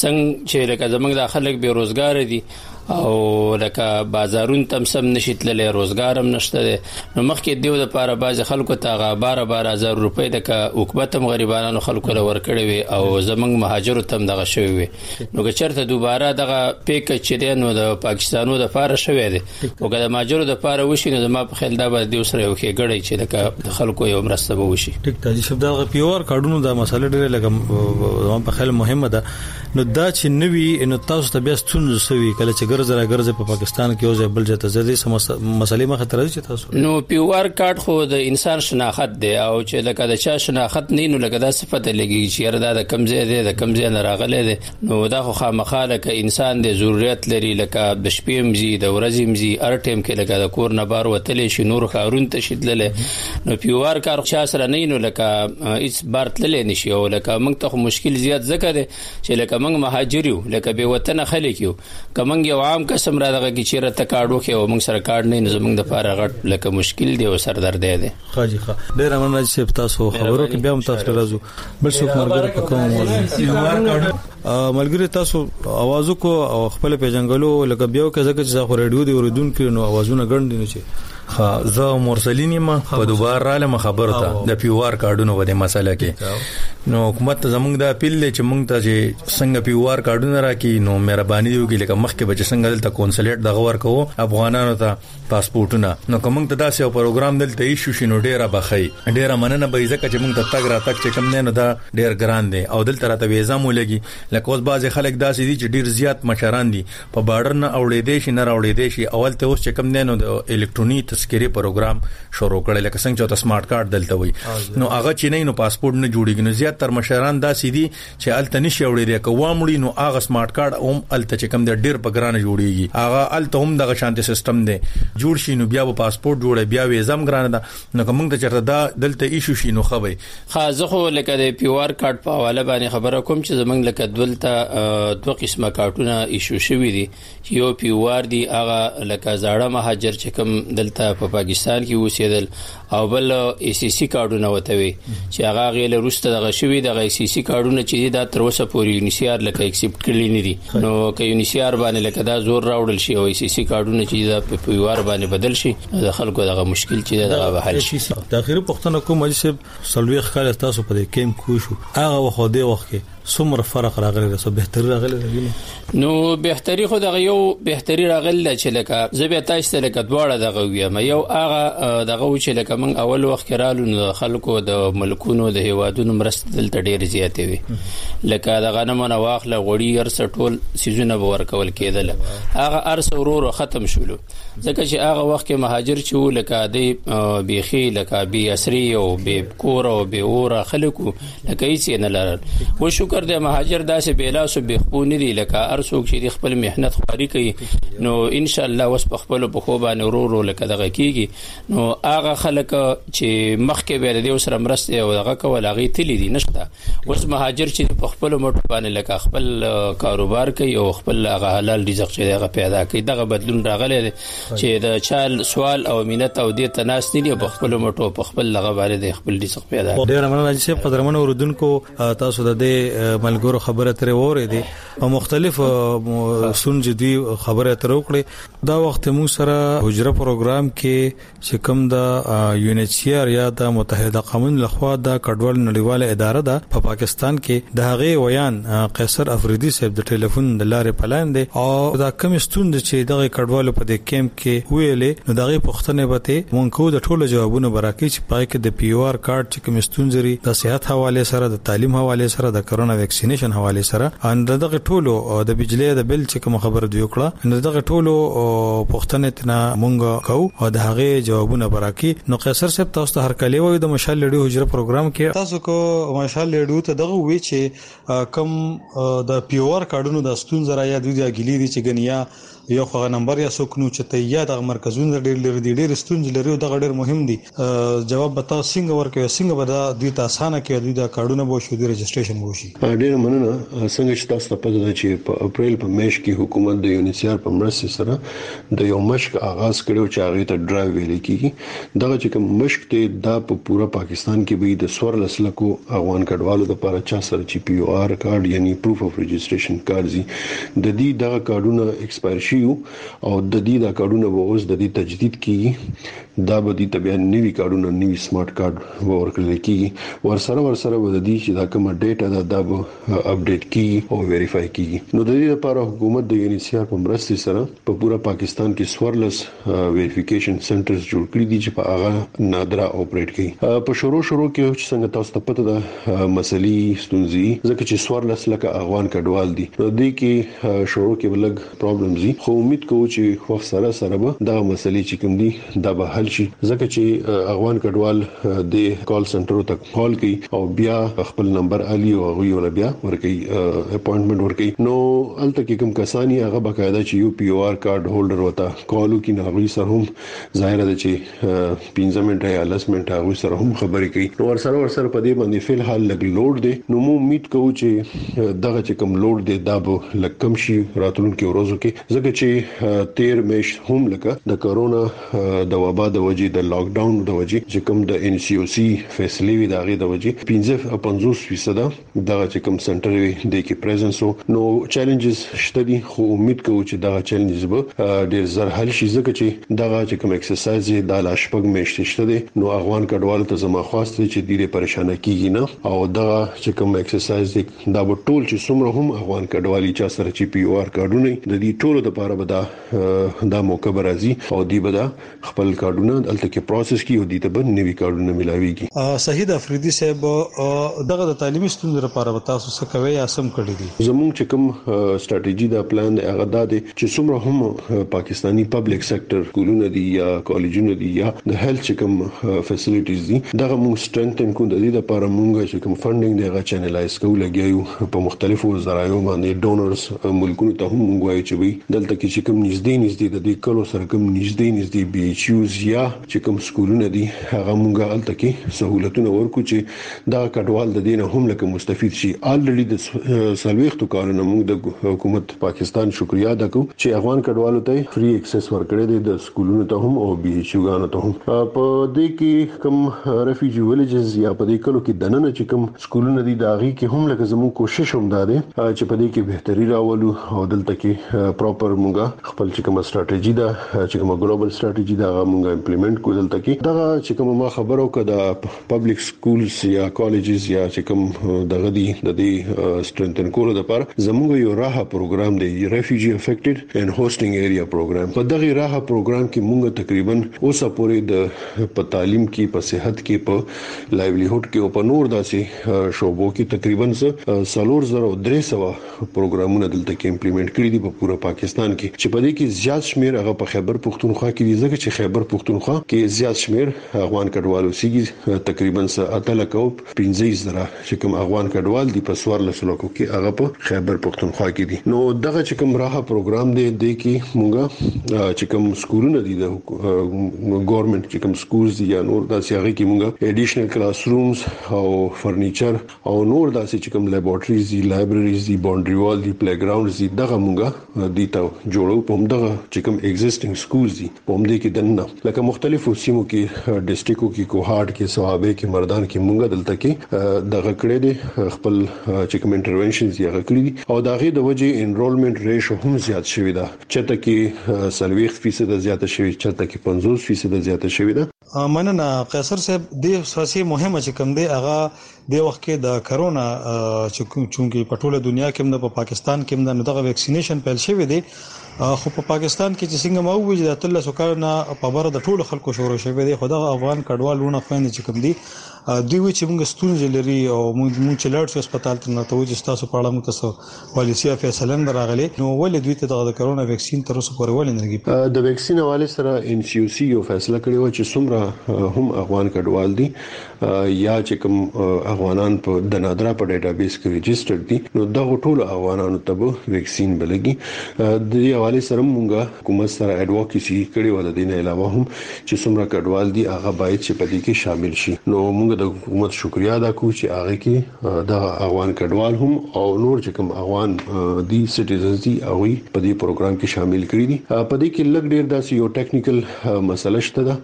څنګه چې لکه زمونږ د خلک به روزګار دي او لکه بازارون تم سم نشیتللې روزګارم نشته ده نو مخکې دیو د پاره باز خلکو ته غا 12 12000 روپۍ د حکومت هم غریبانو خلکو لور کړې وي او زمنګ مهاجر تم دغه شوی وي نو که چرته دوباره دغه پیک چې دی نو د پاکستانو د پاره شوې دی او که د ماجرو د پاره وشي نو زما په خیال دا به د سره یو کې غړی چې د خلکو یو مرسته به وشي
ټیک ته چې دغه پیور کارډونو د مسله ډیره لګم زما په خیال مهمه ده نو دا چې نوی نو تاسو ته بیا ستونزې سوي کله چې ګرځ را ګرځ په پاکستان کې او ځای بل ځای ته ځدي مسلې مخه تر چې تاسو
نو پیور کارت خو د انسان شناخت دی او چې لکه د چا شناخت نه نو لکه دا پته لګي چې یاره دا د کم ځای دی د کم ځای نه راغلی دی نو دا خو خامخا لکه انسان د ضرورت لري لکه د شپې مزي د ورځې مزي هر ټیم کې لکه د کور نه بار وتلې شي نور خارون ته شیدلل نو پیوار کار چا سره نه نو لکه هیڅ بار تللې نشي او لکه موږ ته مشکل زیات ځکه دی چې لکه موږ مهاجر یو لکه به وطن خلک یو کومنګ یو عام قسم را دغه کې چیرته کارډو کې او موږ سره کار نه زموږ د فارغ لکه مشکل دی او سردردې دی
خاجي خا ډیر مننه چې صاحب تاسو خبرو کې بیا هم تاسو راځو بل څوک مرګره په کوم موضوع ملګری تاسو आवाज کو او خپل پیژنګلو لکه بیا کې ځکه چې زه رادیو دی اوریدونکو نو आवाजونه ګڼ دي نه چې
ها زه مرسلینی ما په دوبار را لمه خبر ته د پیوار کارډونو باندې مسله کې نو حکومت ته زمونږ دا اپیل دی چې مونږ ته چې څنګه پیوار کارډونه راکې نو مهرباني دی وکړي لکه مخکې به چې څنګه دلته کونسلیټ د غور کوو افغانانو ته پاسپورتونه نو که موږ ته داسې یو پروګرام دلته ایشو شي نو ډیره به ښه وي ډیره مننه به یې ځکه چې موږ ته تګ راتګ چې کوم دی نو دا ډیر ګران دی او دلته راته ویزه مو لګي لکه اوس بعضې خلک داسې دي چې ډیر زیات مشران دي په بارډر نه اوړېدی شي نه راوړېدی شي او هلته اوس چې کوم دی نو د الکتروني تذکرې پروګرام شروع کړی لکه څنګه چې ته سمارټ کارت دلته وي نو هغه چې نه نو پاسپورت نه جوړیږي نو زیات تر مشران داسې دي چې الته نشي اوړي دی که وامړي نو هغه سمارټ کارت هم الته چې کم دی ډیر په ګران جوړیږي هغه الته هم دغه شانتي سیستم دی جوړ شي نو بیا به پاسپورت جوړه بیا ویزم ګران ده نو کوم ته چرته دا دلته ایشو شي نو خوي
خاصه خو لکه د پیو آر کارت په حواله باندې خبره کوم چې زمنګ لکه دلته دوه قسمه کارتونه ایشو شوی دي يو پيوار دي هغه لکه زاړه مهاجر چې کوم دلته په پاکستان کې اوسېدل او بل ای سی سی کارډونه وته وي چې هغه غیله روسته دغه شوی دغه ای سی سی کارډونه چې دا تر اوسه پورې یونیسیار لکه ایکسپټ کړی نه دي نو که یونیسیار باندې لکه دا زور راوړل شي او ای سی سی کارډونه چې دا په پیوار باندې بدل شي د خلکو دغه مشکل چې دا به حل شي
د اخیری پښتنه کوم چې سلوي ښکار تاسو په کیمپ کو شو هغه وخت دی وخت څومره فرق راغلی دی څو بهتري راغلی دی ویني
نو بهتري خو دغه یو بهتري راغلی دی چې لکه زه به تاسو ته لکه دواړه دغه ویم یو هغه دغه و چې لکه من اول وخت کې رالو نو خلکو د ملکونو د هیوادونو مرسته دلته ډیر زیاتې وي لکه د غنمو نه واخله غوړي ارسه ټول سيزونه به ورکول کېدل هغه ارسه ورور ختم شول ځکه چې هغه وخت کې مهاجر چې لکه د بیخي لکه بي اسري او بي کور او بي اور خلکو لکه هیڅ نه لرل و شکر د مهاجر داسې بیلا سو بخپو نه دی لکه هر څوک چې خپل مهنت خواري کوي نو ان شاء الله وس په خپل په خو باندې ورو ورو لکه دغه کیږي نو هغه خلک چې مخکې به د سره مرسته او دغه کول هغه تللی دي نشته وس مهاجر چې په خپل مټ باندې لکه خپل کاروبار کوي او خپل هغه حلال رزق چې هغه پیدا کوي دغه بدلون راغلی دی چې د چا سوال او مینت او دې ته ناس نه دی په خپل مټو په خپل لغه باندې د خپل رزق پیدا
ډیر مننه چې قدرمن اوردونکو تاسو د دې ملګرو خبره ترې وره دي او مختلف سن جدي خبره تر وکړي دا وخت مو سره حجره پروګرام کې چې کوم د یون ایچ سی آر یا د متحده قومونو لخوا د کډوال نړیواله اداره ده په پاکستان کې د هغه ویان قیصر افریدي صاحب د ټلیفون د لارې پلایم دی او دا کم ستوند چې دغه کډوالو په دې کیمپ کې ویلې نو دغه پښتنه به ته مونږ کو د ټولو جوابونو براکې چې پای کې د پی او آر کارت کوم ستونزې لري د صحت حواله سره د تعلیم حواله سره د کرونا ویکسینیشن حواله سره ان دغه ټولو د بجلی د بل چې کوم خبره دی وکړه ان دغه ټولو پښتنه تنا مونږ کو او د هغه جوابونه براکي نو قیصر صاحب تاسو ته هر کلی وي د مشال لړیو حجره پروګرام کې تاسو کو مشال لړیو ته دغه وی چې کم د پیور کارډونو د ستونزې را یا دوی د غلي دي چې غنیا یو خو هغه نمبر یا څوک نو چې ته یا دغه مرکزونه ډیر لري دي ډیر ستونزې لري او دغه ډیر مهم دي جواب به تاسو څنګه ورکوي څنګه به دا دوی ته اسانه کې دوی دا کارډونه به شي دوی رجسټریشن به شي
ډیر مننه څنګه چې تاسو ته پته ده چې په اپریل په میاشت کې حکومت د یونیسیار په مرسته سره د یو مشق آغاز کړو چې هغه ته ډرایو ویل کیږي دغه چې کوم مشک دی دا په پوره پاکستان کې به د څوارلس لکو افغان کډوالو لپاره چا سره چې پي او آر کارډ یعنی پروف اف رجسټریشن کارډ زی د دې دغه کارډونه ایکسپایر شي او د دې دا کارډونه به اوس د دې تجدید کیږي دا به د تبیا نوی کارډونه نوی سمارټ کارډ به ورکړل کیږي ورسره ورسره به د دې چې دا کومه ډیټا ده دا به اپډیټ کیږي او ویریفای کیږي نو د دې لپاره حکومت د یونیسیار په مرستې سره په پوره پاکستان کې څوارلس ویریفیکیشن سنټرز جوړ کړی دي چې په هغه نادرا اپریټ کوي په شروع شروع کې چې څنګه تاسو ته پته ده مسلې ستونزې ځکه چې سوار لس لکه افغان کډوال دي د دې کې شروع کې بلګ پرابلم زی خو امید کوو چې وخت سره سره به دا مسلې چې کوم دي دا به حل شي ځکه چې افغان کډوال د کال سنټر ته کال کوي او بیا خپل نمبر علي او هغه ولا بیا ورکي اپوینټمنټ ورکي نو الته کې کوم کسانی هغه بقاعده چې یو پی او آر کارت هولډر وتا کالو کې نه غوي سره هم ظاهر ده چې 15 منټه یا 10 منټه غوي سره هم خبرې کوي نو ور سره ور سره په دې باندې فل حال لګ لوډ دی نو مو امید کوو چې دغه چې کوم لوډ دی دا به لکم شي راتلونکو ورځو کې ځکه چې 13 میش هم لکه د کورونا د وبا د وجې د لاک ډاون د وجې چې کوم د ان سي او سي فیصلې وي د هغه د وجې 55% دغه چې کوم سنټر وي د کې پریزنس نو چیلنجز شته دي خو امید کوو چې دغه چیلنجز به ډیر زر حل شي ځکه چې دغه چې کوم ایکسرسایز د لا شپږ میاشتې شته دي نو افغان کډوالو ته زما خواست دی چې ډیره پریشانه کیږي نه او دغه چې کوم ایکسرسایز دی دا به ټول چې څومره هم افغان کډوالي چا سره چې پی او آر کارډونه د دې ټولو لپاره به دا دا موقع به راځي او دی به دا خپل کارډونه دلته کې پروسس کی او دی ته به نوي کارډونه ملاويږي
صحیح د افریدي صاحب دغه د تعلیمي ستونزو لپاره به تاسو څه کوي یا سم کړی دي
زموږ چې کوم ستراتیژي دا پلان دی هغه دا دی چې څومره هم پاکستانی پبلک سېکټر کولونه دي یا کالجونه دي یا د هیلث چې کوم فیسیلیټیز دي دغه موږ سترنګتن کو د دې لپاره موږ چې کوم فندینګ دی هغه چینلایز کوو لګیایو په مختلفو ذرایعو باندې ډونرز ملکونو ته هم موږ وایو چې وي دلته کې چې کوم نږدې نږدې د دې کلو سره کوم نږدې نږدې بي ایچ یوز یا چې کوم سکولونه دي هغه موږ هلته کې سهولتونه ورکو چې دا کډوال د دینه هم لکه مستفید شي الریډي د سلويختو کارونه موږ د حکومت پاکستان شکریا ادا کوو چې افغان کډوالو ته فری اکسس ورکړي دي د سکولونو ته هم او بي ایچ یوګانو ته هم په دې کې کوم رفیجی ویلجز یا په دې کلو کې دننه چې کوم سکولونه دي د هغي کې هم لکه زموږ کوشش هم دا دی چې په دې کې بهتري راولو او دلته کې پراپر موږ خپل چې کومه ستراتیژي ده چې کومه ګلوبل ستراتیژي ده هغه موږ امپلیمنټ کو دلته کې دغه چې کومه ما خبرو کده پبلک سکولز یا کالجز یا چې کوم دغه دي د دې سترنتن کولو لپاره زموږ یو راه پروګرام دی ریفیوجی افیکټډ اینډ هوسټینګ ایریا پروګرام په دغه راه پروګرام کې موږ تقریبا اوسه پورې د په تعلیم کې په صحت کې په لایولیهوډ کې او په نور داسې شعبو کې تقریبا څلور زره او درې سوه پروګرامونه دلته کې امپلیمنټ کړي دي په پوره پاکستان کې چې په دې کې زیات شمیر هغه په خیبر پښتونخوا کې دي ځکه چې خیبر پښتونخوا کې زیات شمیر افغان کډوالو سیږي تقریبا اته لکه او پنځه زره چې کوم افغان کډوال دي په څوارلس لکو کې هغه په خیبر پښتونخوا کې دي نو دغه چې کوم راه پروګرام دی د کې مونږه چې کوم سکولونه دي د ګورنمنت چې کوم سکولز دي یا نور داسې هغه کې مونږه اډیشنل کلاس رومز او فرنیچر او نور داسې چې کوم لیبارټریز دي لایبرریز دي باونډری وال دي پلی ګراوندز دي دغه مونږه دوی ته جوړو په همدغه چې کوم ایگزیسټینګ سکولز دي په همدې کې دننه لکه مختلفو سیمو کې ډیسټریکو کې کوهاټ کې ثوابه کې مردان کې مونږه دلته کې د غکړې دي خپل چې کوم انټرونشنز یې غکړي دي او دا غي د وجې انرولمنت ریشو هم زیات شوی دا چته کې 30% زیات شوی چته کې 50% زیات شوی دا
مننه قیصر صاحب د سرسي مهمه چې کوم دی هغه د وخت کې د کرونا چې چونکی په ټوله دنیا کې د په پاکستان کې د نو دغه ویکسینیشن پیل شوی دی خو په پاکستان کې چې څنګه ما وویل د تل سو کارونه په بره د ټولو خلکو شروع شوی دی خو دغه افغان کډوالونه خويند چې کوم دی دوی چې موږ ستونزې لري او موږ چې لړ شو هسپتال ته نه توجه تاسو په اړه موږ تاسو والسیا فیصله نه راغلي نو ولې دوی ته دغه د کرونا ویکسین تر اوسه پورې ولې نه
لګي د ویکسین حواله سره ان سی او سی یو فیصله کړې و چې څومره هم افغان کډوال دي یا چې کوم افغانان په د نادرا په ډیټابیس کې ريجستره دي نو دغه ټول افغانانو ته به ویکسین بلګي د دې حواله سره مونږه حکومت سره اډوکیسی کړې و د دې نه علاوه هم چې څومره کډوال دي هغه باید چې په دې کې شامل شي نو مونږ د حکومت شکریا ادا کوو چې هغه کې دغه افغان کډوال هم او نور چې کوم افغان دي سټیزنز دي او په دې پروګرام کې شامل کړي دي په دې کې لګ ډیر داسې یو ټیکنیکل مسله شته ده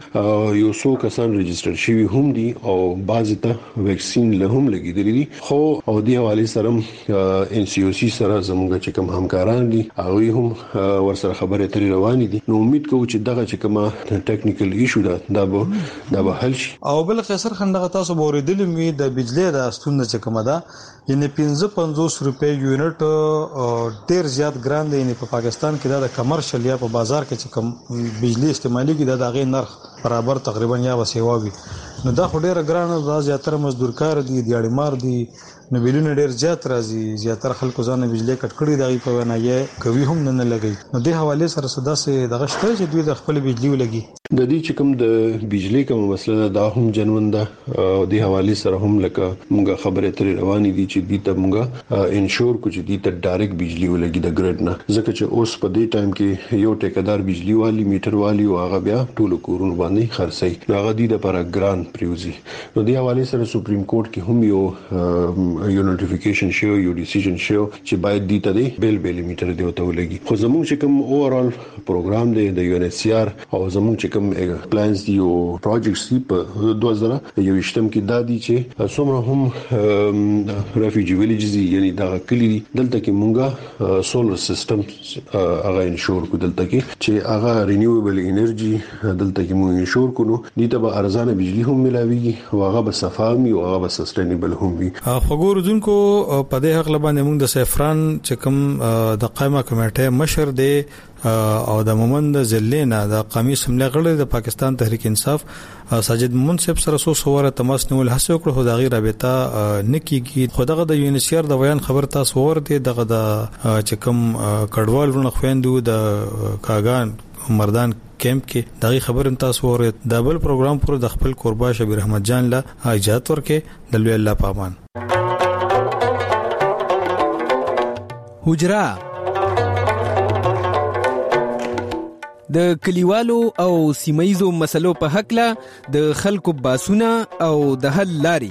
یو څو کسان ريجستره شوی هم دي او بعضی ته ویکسین له هم لګیدلې دي خو او دی حواله سره ان سی او سی سره زموږ چې کوم همکاران دي هغه هم ورسره خبرې ترې روانې دي نو امید کوو چې دغه چې کومه ټیکنیکل ایشو ده دا به دا به حل شي.
او بل قیصر خان دغه تاسو به اوریدلی هم وي د بجلې دا ستونزه چې کومه ده یعنی پنځه پنځوس روپۍ یونټ ډیر زیات ګران دی یعنی په پاکستان کې دا د کمرشل یا په بازار کې چې کوم بجلی استعمالیږي دا د هغې نرخ برابر تقریبا یا به سیوا وي نو دا خو ډیره ګرانه ده دا زیاتره مزدورکار دي دیاړي مار دي نو بیلونه ډیر زیات راځي زیاتره خلکو ځان بجلی کټ کړی د هغې په وینا یې کوي هم نه نه لګي نو دې حوالې سره څه داسې دغه شته چې دوی د خپلې بجلی ولګي.
د دې چې کوم د بجلی کوم مسله ده دا هم جنون ده او د حواله سره هم لکه موږ خبره ترې روانې دي چې دي ته موږ انشور کو چې دي ته ډایرک بجلی ولګي د ګریډ نه ځکه چې اوس په دې ټایم کې یو ټیکدار بجلی والی میټر والی او هغه بیا ټولو کورونو باندې خرڅي نو هغه دي د پر ګران پریوزي نو د حواله سره سپریم کورټ کې هم یو یو نوټیفیکیشن شو یو ډیسیژن شو چې باید دي ته بیل بیل میټر دی وته ولګي خو زموږ چې کوم اوورال پروګرام دی د یو ان ایچ سی آر او زموږ چې کوم پلانز دی او پروجیکټس دی په 2021 کې دا دي چې څومره هم ریفیوجی ویلیجز دي یعنی دا کلی دي دلته کې مونږه سولر سیستم هغه انشور کو دلته کې چې هغه رینیوبل انرژي دلته چې موږ انشور کړو نو دوی ته به ارزانه بجلي هم ملاویږي او هغه به صفا هم وي او هغه به سسټینیبل هم وي.
خوږو اورېدونکو په دې هکله باندې موږ د سیفران چې کوم د قایمه کمیټې مشر دی او د مومند ضلع نه د قومي سملې غړی د پاکستان تحریک انصاف ساجد مومند صاحب سره سو سوره تماس نیول هڅه وکړه خو دا غي رابطه نکیږي خو دغه د یونیسیر د ویان خبر تاسو ورته دغه د چکم کډوال ورنه خويندو د کاغان مردان کیمپ کې دغه خبر هم تاسو وره د بل پروګرام پر د خپل قربا شبیر احمد جان له اجازه ورکه د لوی الله پامان
حجره د کلیوالو او سیمایزو مسلو په حق له د خلکو باسونه او د حل لاري